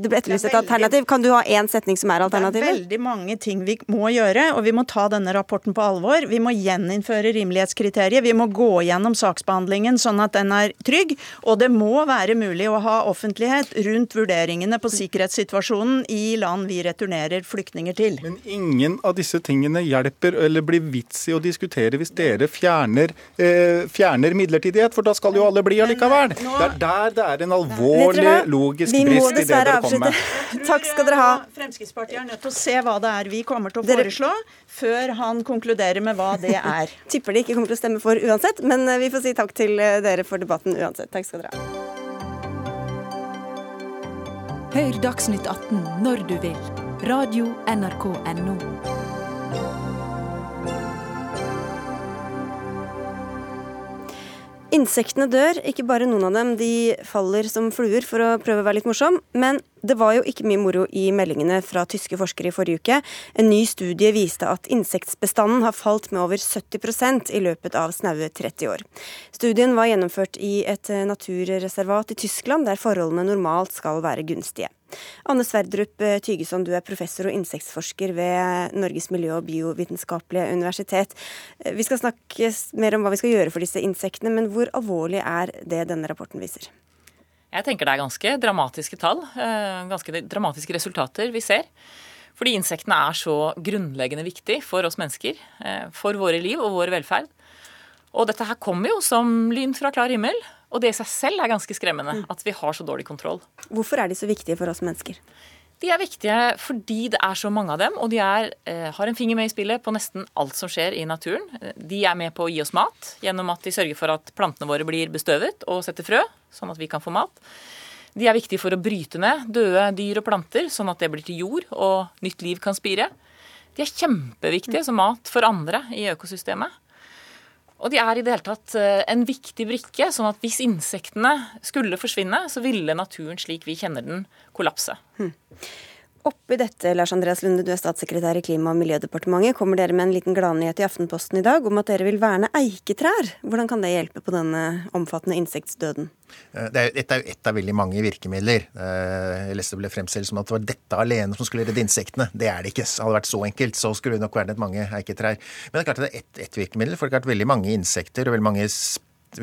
det ble etterlyst et alternativ. Kan du ha én setning som er alternativet? Det er veldig mange ting vi må gjøre, og vi må ta denne rapporten på alvor. Vi må gjeninnføre rimelighetskriteriet. Vi må gå gjennom saksbehandlingen sånn at den er trygg. Og det må være mulig å ha offentlighet rundt vurderingene på sikkerhetssituasjonen i land vi returnerer flyktninger til. Men ingen av disse tingene hjelper eller blir vits i å diskutere hvis dere fjerner, eh, fjerner midlertidighet, for da skal jo alle bli allikevel. Det er der det er en alvorlig logisk brist i det dere kommer med. Takk skal dere ha. Fremskrittspartiet er nødt til å se hva det er vi kommer til å foreslå, før han konkluderer med hva det er. [LAUGHS] Tipper de ikke kommer til å stemme for uansett, men eh, vi får si takk til eh, dere for debatten uansett. Takk skal dere ha. Hør Dagsnytt 18 når du vil. Radio NRK Radio.nrk.no. Insektene dør, ikke bare noen av dem. De faller som fluer, for å prøve å være litt morsom. Men det var jo ikke mye moro i meldingene fra tyske forskere i forrige uke. En ny studie viste at insektbestanden har falt med over 70% i løpet av snaue 30 år. Studien var gjennomført i et naturreservat i Tyskland, der forholdene normalt skal være gunstige. Anne Sverdrup eh, Tygeson, du er professor og insektforsker ved Norges miljø- og biovitenskapelige universitet. Eh, vi skal snakke mer om hva vi skal gjøre for disse insektene, men hvor alvorlig er det denne rapporten viser? Jeg tenker det er ganske dramatiske tall, eh, ganske dramatiske resultater vi ser. Fordi insektene er så grunnleggende viktig for oss mennesker, for våre liv og vår velferd. Og dette her kommer jo som lyn fra klar himmel. Og det i seg selv er ganske skremmende, mm. at vi har så dårlig kontroll. Hvorfor er de så viktige for oss mennesker? De er viktige fordi det er så mange av dem, og de er, eh, har en finger med i spillet på nesten alt som skjer i naturen. De er med på å gi oss mat gjennom at de sørger for at plantene våre blir bestøvet og setter frø, sånn at vi kan få mat. De er viktige for å bryte ned døde dyr og planter, sånn at det blir til jord og nytt liv kan spire. De er kjempeviktige som mat for andre i økosystemet. Og de er i det hele tatt eh, en viktig brikke, sånn at hvis insektene skulle forsvinne, så ville naturen slik vi kjenner den, kollapse. Hmm. Oppi dette, Lars Andreas Lunde, du er statssekretær i Klima- og miljødepartementet, kommer dere med en liten gladnyhet i Aftenposten i dag om at dere vil verne eiketrær. Hvordan kan det hjelpe på denne omfattende insektdøden? Eh, det dette er jo ett av veldig mange virkemidler. Eh, jeg leste det ble fremstilt som at det var dette alene som skulle redde insektene. Det er det ikke. Hadde det vært så enkelt, så skulle det nok vernet mange eiketrær. Men det er klart at det er ett et virkemiddel. For det er klart veldig mange insekter og veldig mange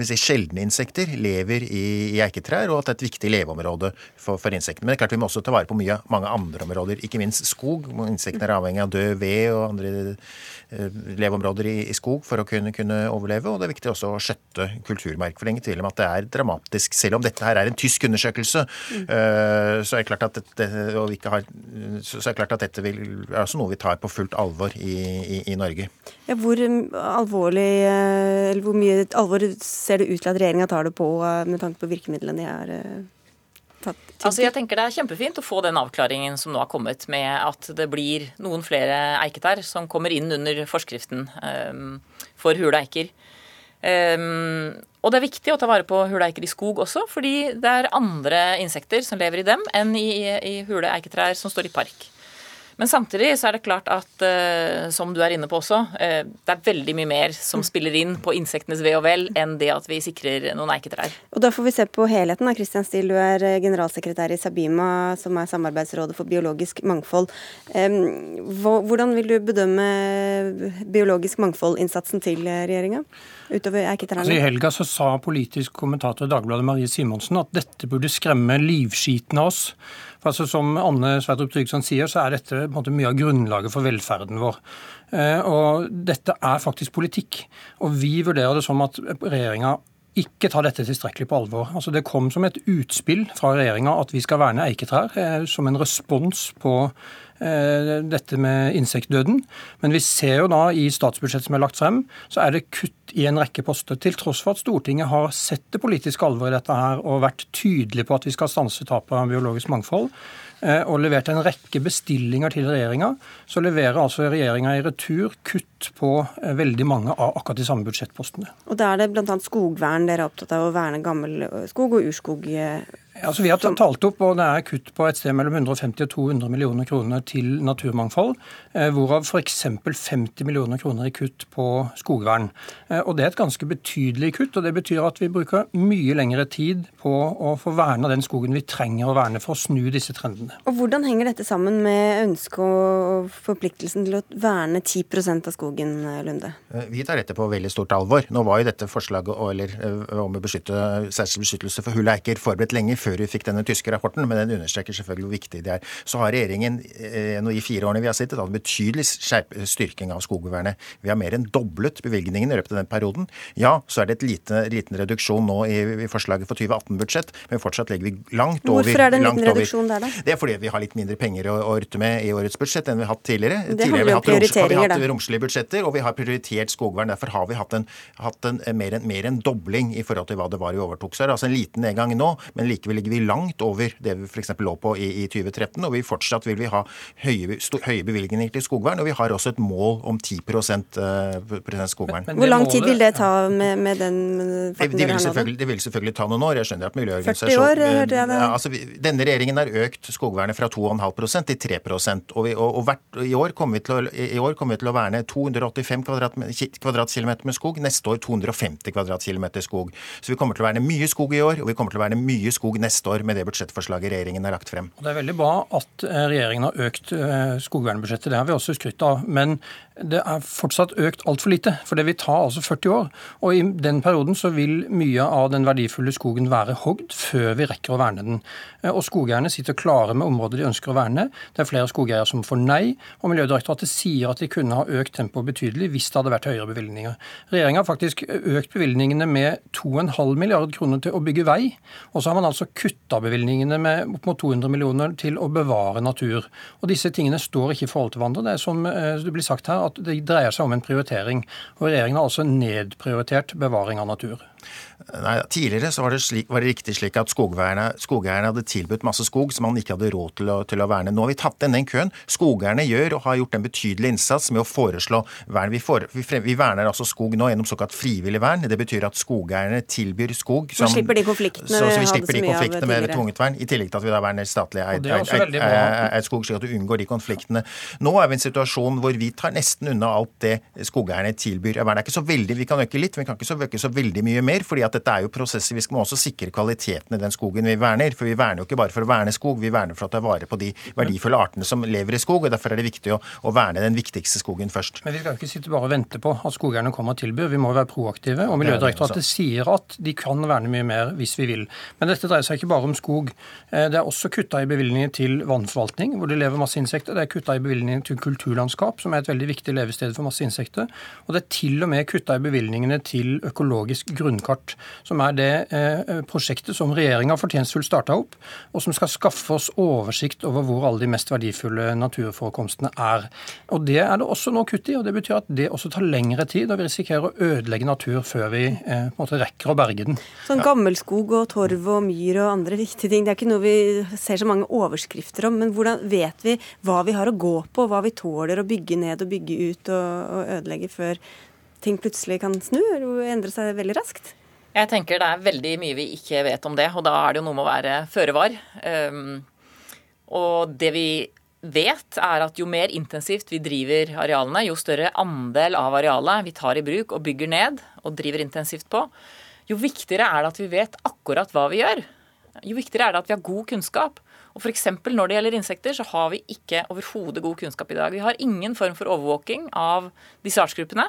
si, sjeldne insekter lever i, i, eiketrær, og at det er et viktig leveområde for, for insektene. Men det er klart vi må også ta vare på mye, mange andre områder, ikke minst skog. hvor Insektene er avhengig av død ved og andre uh, leveområder i, i, skog for å kunne, kunne, overleve. Og det er viktig også å skjøtte kulturmark. For det er ingen tvil om at det er dramatisk. Selv om dette her er en tysk undersøkelse, uh, så, er klart at dette, har, så, er klart at dette vil, er også noe vi tar på fullt alvor i, i, Norge. Ja, hvor alvorlig, eh, eller hvor mye alvor ser det ut til at regjeringa tar det på med tanke på virkemidlene de har tatt til? Altså jeg tenker Det er kjempefint å få den avklaringen som nå har kommet, med at det blir noen flere eiketær som kommer inn under forskriften um, for hule eiker. Um, og det er viktig å ta vare på hule eiker i skog også, fordi det er andre insekter som lever i dem enn i, i hule eiketrær som står i park. Men samtidig så er det klart at, uh, som du er inne på også, uh, det er veldig mye mer som mm. spiller inn på insektenes ve og vel enn det at vi sikrer noen eiketrær. Og da får vi se på helheten. da, Christian Stiel, du er eh, generalsekretær i Sabima, som er Samarbeidsrådet for biologisk mangfold. Hvordan vil du bedømme biologisk mangfold-innsatsen til regjeringa? Utover eiketrærne? Altså, I helga så sa politisk kommentator Dagbladet Marie Simonsen at dette burde skremme livskiten av oss. For altså, Som Anne Sverdrup Tryggsson sier, så er dette måte, mye av grunnlaget for velferden vår. Eh, og Dette er faktisk politikk. Og vi vurderer det som at regjeringa ikke tar dette tilstrekkelig på alvor. Altså Det kom som et utspill fra regjeringa at vi skal verne eiketrær, eh, som en respons på dette med insektdøden. Men vi ser jo da i statsbudsjettet som er lagt frem, så er det kutt i en rekke poster. Til tross for at Stortinget har sett det politiske alvor i dette her og vært tydelig på at vi skal stanse tapet av biologisk mangfold, eh, og levert en rekke bestillinger til regjeringa, så leverer altså regjeringa i retur kutt på eh, veldig mange av akkurat de samme budsjettpostene. Og Da er det bl.a. skogvern dere er opptatt av, å verne gammel skog og urskog Altså, vi har talt opp, og det er kutt på et sted mellom 150 og 200 millioner kroner til naturmangfold, eh, hvorav f.eks. 50 millioner kroner i kutt på skogvern. Eh, og Det er et ganske betydelig kutt, og det betyr at vi bruker mye lengre tid på å få verna den skogen vi trenger å verne for å snu disse trendene. Og Hvordan henger dette sammen med ønsket og forpliktelsen til å verne 10% av skogen, Lunde? Eh, vi tar dette på veldig stort alvor. Nå var jo dette forslaget om å beskytte særskilt beskyttelse for hull og eiker forberedt lenge før vi fikk denne tyske rapporten, men den understreker selvfølgelig hvor viktig det er. Så har regjeringen eh, nå i fire årene vi har sittet, hatt en betydelig styrking av skogvernet. Vi har mer enn doblet bevilgningen i løpet av den perioden. Ja, så er det et lite, liten reduksjon nå i, i forslaget for 2018-budsjett, men fortsatt legger vi langt over Hvorfor er det en liten reduksjon der, da? Det er fordi vi har litt mindre penger å, å rutte med i årets budsjett enn vi har hatt tidligere. Det tidligere har vi, har vi hatt romslige budsjetter, og vi har prioritert skogvern. Derfor har vi hatt en, hatt en mer, en, mer enn dobling i forhold til hva det var vi overtok. Så er det altså en liten nedgang nå, men likevel ligger vi langt over det vi f.eks. lå på i, i 2013. Og vi fortsatt vil vi ha høye, sto, høye bevilgninger til skogvern, og vi har også et mål om 10 uh, skogvern. Men, men Hvor lang tid vil det ta med, med den farten det, vil det vil selvfølgelig ta noen år. Jeg skjønner at miljøorganisasjonen 40 år, hørte jeg det. Ja, altså, Denne regjeringen har økt skogvernet fra 2,5% til 3 og, vi, og, og hvert, i, år kommer vi til å, i år kommer vi til å verne 285 kvadratkilometer med skog. Neste år 250 kvadratkilometer skog. Så vi kommer til å verne mye skog i år, og vi kommer til å verne mye skog neste år med det budsjettforslaget regjeringen har lagt frem. Det er veldig bra at eh, regjeringen har økt eh, skogvernbudsjettet. Det har vi også skrytt av. Men det er fortsatt økt altfor lite. For det vil ta altså 40 år. Og i den perioden så vil mye av den verdifulle skogen være hogd før vi rekker å verne den. Eh, og skogeierne sitter klare med områder de ønsker å verne. Det er flere skogeiere som får nei. Og Miljødirektoratet sier at de kunne ha økt tempoet betydelig hvis det hadde vært høyere bevilgninger. Regjeringa har faktisk økt bevilgningene med 2,5 milliard kroner til å bygge vei. Og så har man altså kutta bevilgningene med opp mot 200 millioner til å bevare natur. Og disse tingene står ikke i forhold til hverandre. Det er som eh, det blir sagt her, at det dreier seg om en prioritering. Og regjeringen har altså nedprioritert bevaring av natur. Nei, Tidligere så var det, slik, var det riktig slik at skogeierne hadde tilbudt masse skog som man ikke hadde råd til å, til å verne. Nå har vi tatt inn den køen. Skogeierne gjør og har gjort en betydelig innsats med å foreslå vern. Vi, for, vi, vi, verner altså skog nå gjennom såkalt frivillig vern. Det betyr at skogeierne tilbyr skog som, Så slipper de konfliktene så, så vi slipper de konfliktene med tvunget vern, i tillegg til at vi da verner statlig eid, skog, slik at du unngår de konfliktene. Nå er vi i en situasjon hvor vi tar nesten unna alt det skogeierne tilbyr. Det er ikke så veldig, Vi kan øke litt, men vi kan ikke så øke så veldig mye mer. fordi at at dette er jo prosesser. Vi skal også sikre kvaliteten i den skogen vi verner. For vi verner jo ikke bare for å verne skog, vi verner for å ta vare på de verdifulle artene som lever i skog. og Derfor er det viktig å, å verne den viktigste skogen først. Men vi skal ikke sitte bare og vente på at skogeierne kommer og tilbyr. Vi må være proaktive. Og Miljødirektoratet sier at de kan verne mye mer hvis vi vil. Men dette dreier seg ikke bare om skog. Eh, det er også kutta i bevilgninger til vannforvaltning, hvor det lever masse insekter. Det er kutta i bevilgninger til kulturlandskap, som er et veldig viktig levested for masse insekter. Og det er til og med kutta i bevilgningene til økologisk grunnkart som er det eh, prosjektet som regjeringa fortjenstfullt starta opp, og som skal skaffe oss oversikt over hvor alle de mest verdifulle naturforekomstene er. Og Det er det også nå kutt i, og det betyr at det også tar lengre tid, og vi risikerer å ødelegge natur før vi eh, på en måte rekker å berge den. Sånn Gammelskog og torv og myr og andre viktige ting, det er ikke noe vi ser så mange overskrifter om. Men hvordan vet vi hva vi har å gå på, hva vi tåler å bygge ned og bygge ut og, og ødelegge før ting plutselig kan snu eller endre seg veldig raskt? Jeg tenker det er veldig mye vi ikke vet om det, og da er det jo noe med å være føre var. Um, og det vi vet, er at jo mer intensivt vi driver arealene, jo større andel av arealet vi tar i bruk og bygger ned og driver intensivt på, jo viktigere er det at vi vet akkurat hva vi gjør. Jo viktigere er det at vi har god kunnskap. Og f.eks. når det gjelder insekter, så har vi ikke overhodet god kunnskap i dag. Vi har ingen form for overvåking av disse artsgruppene.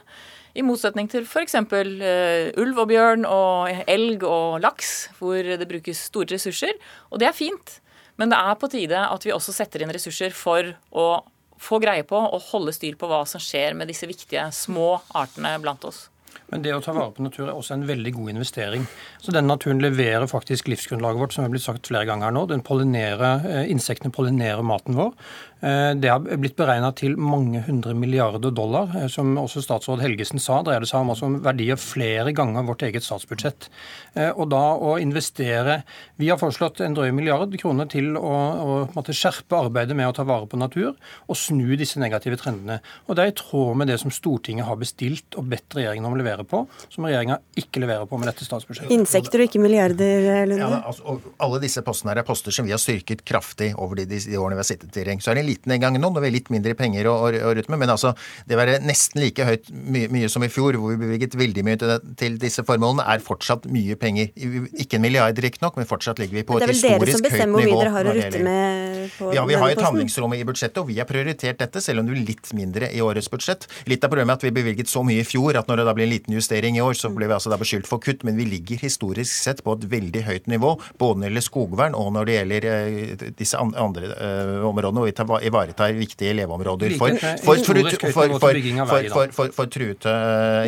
I motsetning til f.eks. Uh, eh, ulv og bjørn og elg og laks, hvor det brukes store ressurser. Og det er fint, men det er på tide at vi også setter inn ressurser for å få greie på og holde styr på hva som skjer med disse viktige små artene blant oss. Men det å ta vare på natur er også en veldig god investering. Så Den naturen leverer faktisk livsgrunnlaget vårt, som er blitt sagt flere ganger her nå. Den pollinerer, eh, Insektene pollinerer maten vår. Eh, det har blitt beregna til mange hundre milliarder dollar. Eh, som også statsråd Helgesen sa, dreier det seg om, altså verdier flere ganger vårt eget statsbudsjett. Og da å investere Vi har foreslått en drøy milliard kroner til å, å skjerpe arbeidet med å ta vare på natur og snu disse negative trendene. Og Det er i tråd med det som Stortinget har bestilt og bedt regjeringen om å levere på, som regjeringa ikke leverer på med dette statsbudsjettet. Insekter og ikke milliarder, Lunde? Ja, altså, alle disse postene her er poster som vi har styrket kraftig over de, de, de årene vi har sittet i regjering. Så er det en liten gang nå, når vi har litt mindre penger å, å, å rutte med. Men altså, det være nesten like høyt mye, mye, som i fjor, hvor vi bevilget veldig mye til, til, disse formålene, er fortsatt mye penger. Ikke en milliard riktignok, men fortsatt ligger vi på et historisk høyt nivå. Det er vel dere som bestemmer hvor mye dere har å rutte med på Ja, vi har et handlingsrom i budsjettet, og vi har prioritert dette, selv om det blir litt mindre i årets budsjett. Litt av problemet er at vi bevilget så mye i fjor at når det da blir en liten justering i år, så ble vi altså da beskyldt for kutt. Men vi ligger historisk sett på et veldig høyt nivå, både når det gjelder skogvern og når det gjelder uh, disse andre uh, områdene hvor vi tar, ivaretar viktige leveområder for, for, for, for truete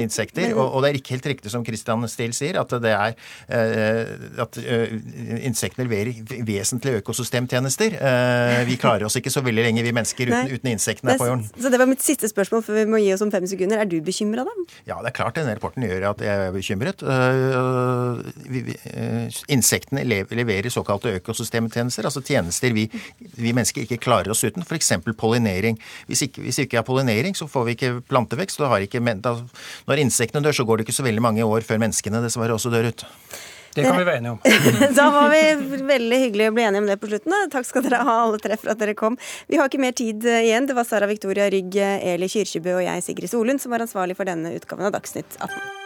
insekter. Og, og, det er ikke helt riktig som Christian Steele sier, at det er at insektene leverer vesentlige økosystemtjenester. uh, vi klarer oss ikke så veldig lenge, vi mennesker, uten, uten insektene på jorden. Så det var mitt siste spørsmål for vi må gi oss om fem sekunder. Er du bekymra, da? Ja, det er klart denne rapporten gjør at jeg er bekymret. Uh, vi, uh, insektene leverer såkalte økosystemtjenester, altså tjenester vi, vi, mennesker ikke klarer oss uten. F.eks. pollinering. Hvis ikke, hvis ikke er pollinering, så får vi ikke plantevekst. Ikke, da, når insektene dør, så går det ikke så veldig mange år før menneskene dessverre også dør ut. Det kan vi være enige om. [LAUGHS] da var vi veldig hyggelig å bli enige om det på slutten. Takk skal dere ha alle tre for at dere kom. Vi har ikke mer tid eh, igjen. Det var Sara Victoria Rygg, Eli Kyrkjebø og jeg, Sigrid Solund, som var ansvarlig for denne utgaven av Dagsnytt 18.